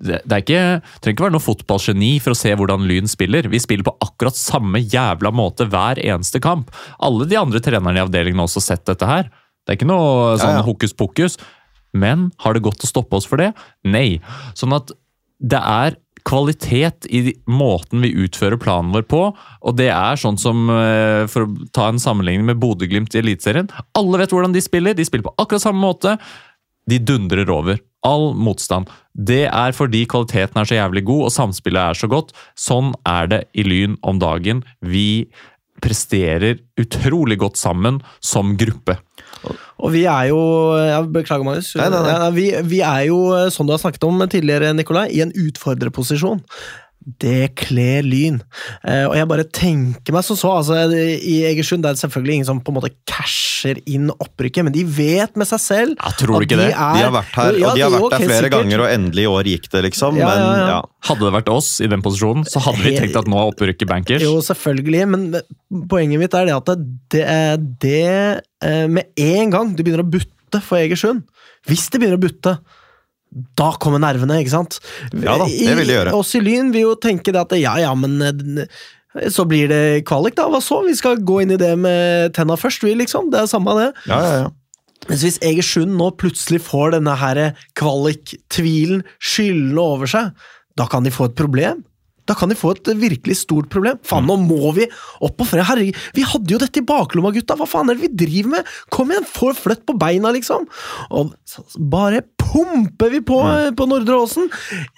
Det, er ikke, trenger ikke være noe fotballgeni for å se hvordan Lyn spiller. Vi spiller på akkurat samme jævla måte hver eneste kamp. Alle de andre trenerne i avdelingen har også sett dette her. Det er ikke noe sånn ja. hokus pokus. Men har det gått å stoppe oss for det? Nei. Sånn at det er kvalitet i måten vi utfører planen vår på, og det er sånn som, eh, for å ta en sammenligning med Bodø-Glimt i Eliteserien, alle vet hvordan de spiller, de spiller på akkurat samme måte, de dundrer over. All motstand. Det er fordi kvaliteten er så jævlig god, og samspillet er så godt. Sånn er det i Lyn om dagen. Vi presterer utrolig godt sammen som gruppe. Og vi er jo ja, Beklager, Marius. Nei, nei, nei. Ja, vi, vi er jo, som du har snakket om tidligere, Nikolai, i en utfordrerposisjon. Det kler Lyn. Eh, og jeg bare tenker meg som så. altså I Egersund det er det selvfølgelig ingen som på en måte casher inn opprykket, men de vet med seg selv Ja, tror du at ikke det? er- De har vært her, Ja, og de har vært okay, her flere sikkert. ganger, og endelig i år gikk det, liksom. Ja, men ja, ja. ja. Hadde det vært oss i den posisjonen, så hadde vi tenkt at nå er opprykket bankers. Jo, selvfølgelig, men poenget mitt er det at det, det eh, Med en gang du begynner å butte for Egersund Hvis det begynner å butte, da kommer nervene, ikke sant? Ja da, det vil de gjøre. Oss i Lyn vil jo tenke det at ja, ja, men eh, så blir det kvalik, da. Hva så? Vi skal gå inn i det med tenna først, vi, liksom. Det er samme det. Ja, ja, ja. Mens hvis Egersund nå plutselig får denne her kvalik-tvilen skyldende over seg, da kan de få et problem. Da kan de få et virkelig stort problem. Faen, nå må vi opp og frem! Herregud, vi hadde jo dette i baklomma, gutta! Hva faen er det vi driver med? Kom igjen, få fløtt på beina, liksom! Og bare pumper vi på på Nordre Åsen!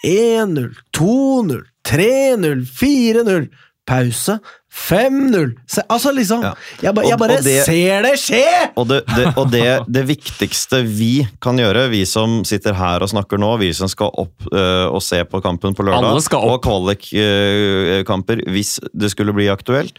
1-0, 2-0, 3-0, 4-0. Pause. 5-0. Altså, liksom Ja. Jeg, ba, jeg bare og det- ser det skje! Og, det, det, og det, det viktigste vi kan gjøre, vi som sitter her og snakker nå, vi som skal opp øh, og se på kampen på lørdag, og skal opp. og kvalikkamper hvis det skulle bli aktuelt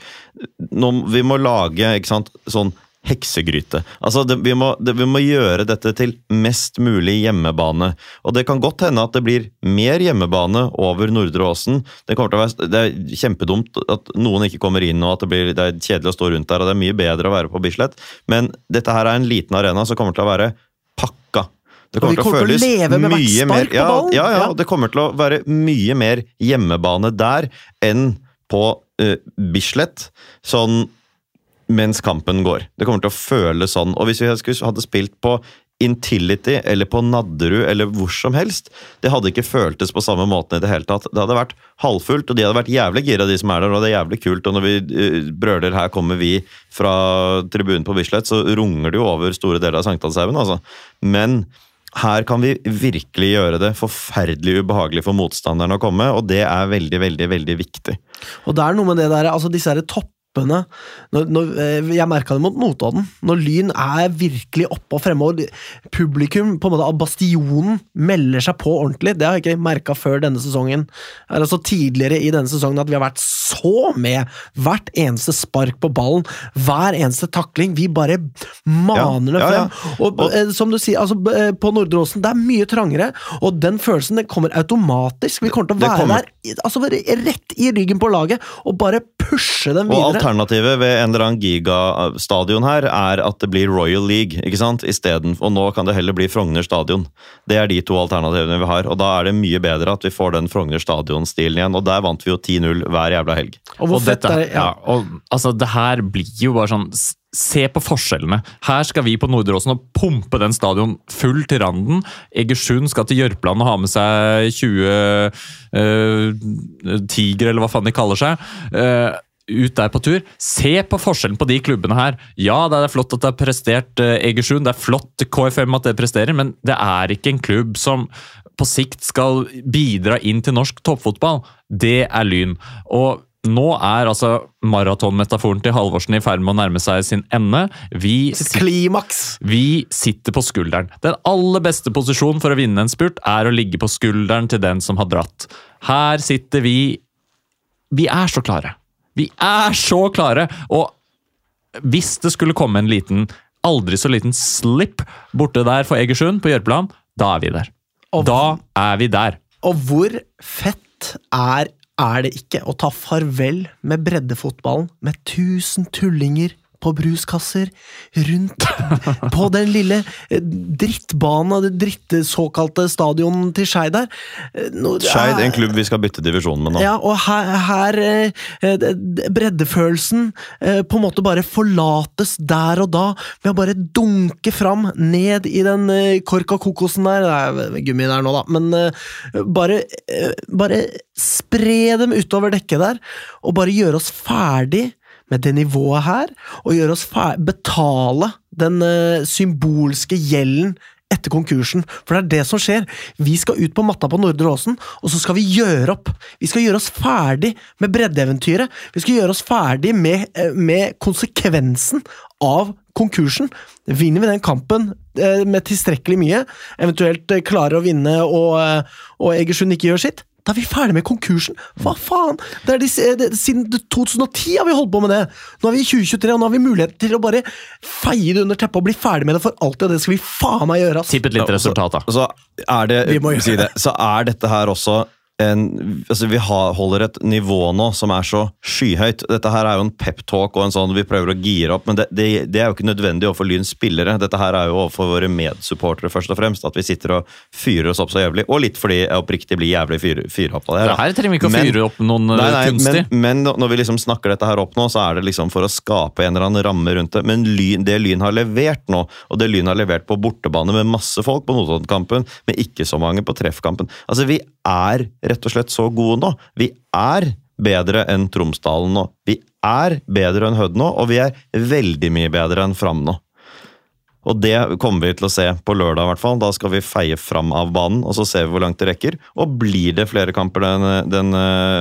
nå, Vi må lage ikke sant, sånn heksegryte. Altså, det, vi, må, det, vi må gjøre dette til mest mulig hjemmebane. Og det kan godt hende at det blir mer hjemmebane over Nordre Åsen. Det, kommer til å være, det er kjempedumt at noen ikke kommer inn, og at det, blir, det er kjedelig å stå rundt der. og Det er mye bedre å være på Bislett, men dette her er en liten arena som kommer til å være pakka. Det Og vi kommer til å leve med mye mer. Ja, ja, Ja. det kommer til å være mye mer hjemmebane der enn på uh, Bislett. Sånn mens kampen går. Det kommer til å føles sånn. Og hvis vi hadde spilt på Intility eller på Nadderud eller hvor som helst, det hadde ikke føltes på samme måten i det hele tatt. Det hadde vært halvfullt, og de hadde vært jævlig gira, de som er der, og det er jævlig kult. Og når vi eh, brøler 'her kommer vi' fra tribunen på Bislett, så runger det jo over store deler av Sankthanshaugen, altså. Men her kan vi virkelig gjøre det forferdelig ubehagelig for motstanderen å komme, og det er veldig, veldig, veldig viktig. Og det er noe med det der, altså disse her toppene når, når, eh, Jeg merka det mot Notodden. Når Lyn er virkelig oppe og fremme, og publikum på en måte av bastionen melder seg på ordentlig. Det har jeg ikke merka før denne sesongen. Eller altså Tidligere i denne sesongen at vi har vært så med. Hvert eneste spark på ballen, hver eneste takling. Vi bare maner det Ja, ja, ja. frem. Og, og, som du sier, altså eh, på Nordre Åsen, det er mye trangere, og den følelsen den kommer automatisk. Vi kommer til å være der altså rett i ryggen på laget og bare pushe dem videre. Alternativet ved en eller annen gigastadion her er at det blir Royal League ikke sant? Isteden, og nå kan det heller bli Frogner stadion. Det er de to alternativene vi har, og da er det mye bedre at vi får den Frogner stadion-stilen igjen. Og der vant vi jo 10-0 hver jævla helg. Og Og dette, er ja. Og altså, det her blir jo bare sånn Se på forskjellene. Her skal vi på Nordråsen og pumpe den stadion full til randen. Egersund skal til Jørpeland og ha med seg 20 uh, tigre, eller hva faen de kaller seg. eh, ut der på tur. Se på forskjellen på de klubbene her. Ja, det er flott at det har prestert eh, Egersund, det er flott KFM at det presterer, men det er ikke en klubb som på sikt skal bidra inn til norsk toppfotball. Det er Lyn. Og nå er altså maratonmetaforen til Halvorsen i ferd med å nærme seg sin ende. Vi klimaks! vi sitter på skulderen. Den aller beste posisjonen for å vinne en spurt er å ligge på skulderen til den som har dratt. Her sitter vi Vi er så klare. Vi er så klare! Og hvis det skulle komme en liten, aldri så liten slipp borte der for Egersund på Jørpeland, da er vi der. Og- Da er vi der. Og hvor fett er, er det ikke å ta farvel med breddefotballen med tusen tullinger på bruskasser rundt på den lille eh, drittbanen, det dritte såkalte stadion til Skeid der. Eh, Skeid, en klubb vi skal bytte divisjon med nå. Ja, og her, her eh, breddefølelsen på en måte bare forlates der og da, ved å bare dunke fram ned i den korka kokosen der. Det er gummi der nå, da, men bare, bare spre dem utover dekket der, og bare gjøre oss ferdig med det nivået her, og gjøre oss betale den eh, symbolske gjelden etter konkursen. For det er det som skjer. Vi skal ut på matta på Nordre Åsen, og så skal vi gjøre opp. Vi skal gjøre oss ferdig med breddeeventyret. Vi skal gjøre oss ferdig med, eh, med konsekvensen av konkursen. Vinner vi den kampen eh, med tilstrekkelig mye, eventuelt klarer å vinne og, og Egersund ikke gjør sitt, da er vi ferdig med konkursen! Hva faen? Det er de, det, siden 2010 har vi holdt på med det! Nå er vi i 2023, og nå har vi mulighet til å bare feie det under teppet og bli ferdig med det for alltid, og det skal vi faen meg gjøre! Tipp et litt resultat, da. Så er det, Vi må gjøre si det, så er dette her også en, altså vi har, holder et nivå nå som er så skyhøyt. Dette her er jo en peptalk og en sånn vi prøver å gire opp, men det, det, det er jo ikke nødvendig overfor Lyns spillere. Dette her er jo overfor våre medsupportere, først og fremst. At vi sitter og fyrer oss opp så jævlig. Og litt fordi jeg oppriktig blir jævlig fyr, opp av det her. da. Her trenger vi ikke å fyre opp noen Nei, nei, kunstig. men, men når vi liksom snakker dette her opp nå, så er det liksom for å skape en eller annen ramme rundt det. Men lyn, det Lyn har levert nå, og det Lyn har levert på bortebane med masse folk på Notodden-kampen, men ikke så mange på treffkampen Altså, vi er rett og slett så gode nå. Vi er bedre enn Tromsdalen nå. Vi er bedre enn Hødd nå, og vi er veldig mye bedre enn Fram nå. Og det kommer vi til å se på lørdag, i hvert fall. Da skal vi feie fram av banen, og så ser vi hvor langt det rekker. Og blir det flere kamper den, den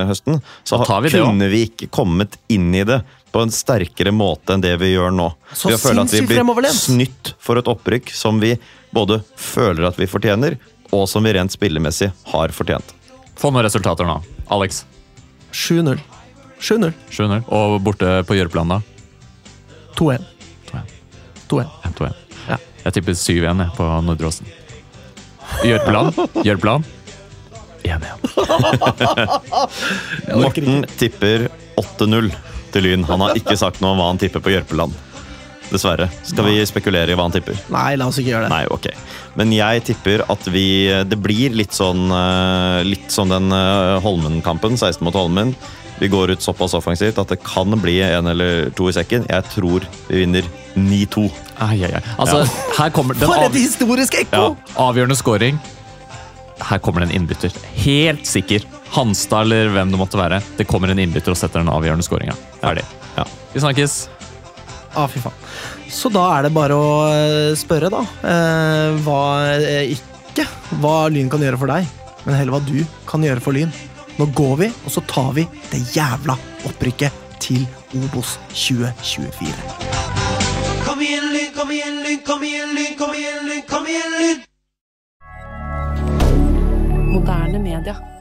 høsten, så vi kunne vi ikke kommet inn i det på en sterkere måte enn det vi gjør nå. Så Vi føler at vi blir fremoverlent. snytt for et opprykk som vi både føler at vi fortjener, og som vi rent spillemessig har fortjent. Få noen resultater nå. Alex. 7-0. 7-0. 7-0. Og borte på Jørpeland, da? 2-1. 2-1. Ja. Jeg tipper 7-1 jeg, på Nordre Åsen. Jørpeland? Jørpeland? 1-1. Morten tipper 8-0 til Lyn. Han har ikke sagt noe om hva han tipper på Jørpeland. Dessverre. Skal vi spekulere i hva han tipper? Nei, la oss ikke gjøre det. Nei, ok. Men jeg tipper at vi Det blir litt sånn eh, Litt som den eh, Holmen-kampen, 16 mot Holmen. Vi går ut såpass offensivt at det kan bli en eller to i sekken. Jeg tror vi vinner 9-2. Ai, ai, ai. Altså, her kommer den For et historisk ekko! Ja. avgjørende scoring. Her kommer det en innbytter. Helt sikker. Hanstad eller hvem det måtte være. Det kommer en innbytter og setter den avgjørende scoringa. Ferdig. Ja. Vi snakkes. Ah, fy faen. Så da er det bare å eh, spørre, da. Eh, hva eh, ikke hva Lyn kan gjøre for deg, men heller hva du kan gjøre for Lyn. Nå går vi, og så tar vi det jævla opprykket til Obos 2024. Kom igjen, Lyn, kom igjen, Lyn, kom igjen, Lyn, kom igjen, Lyn, kom igjen, Lyn! Moderne media.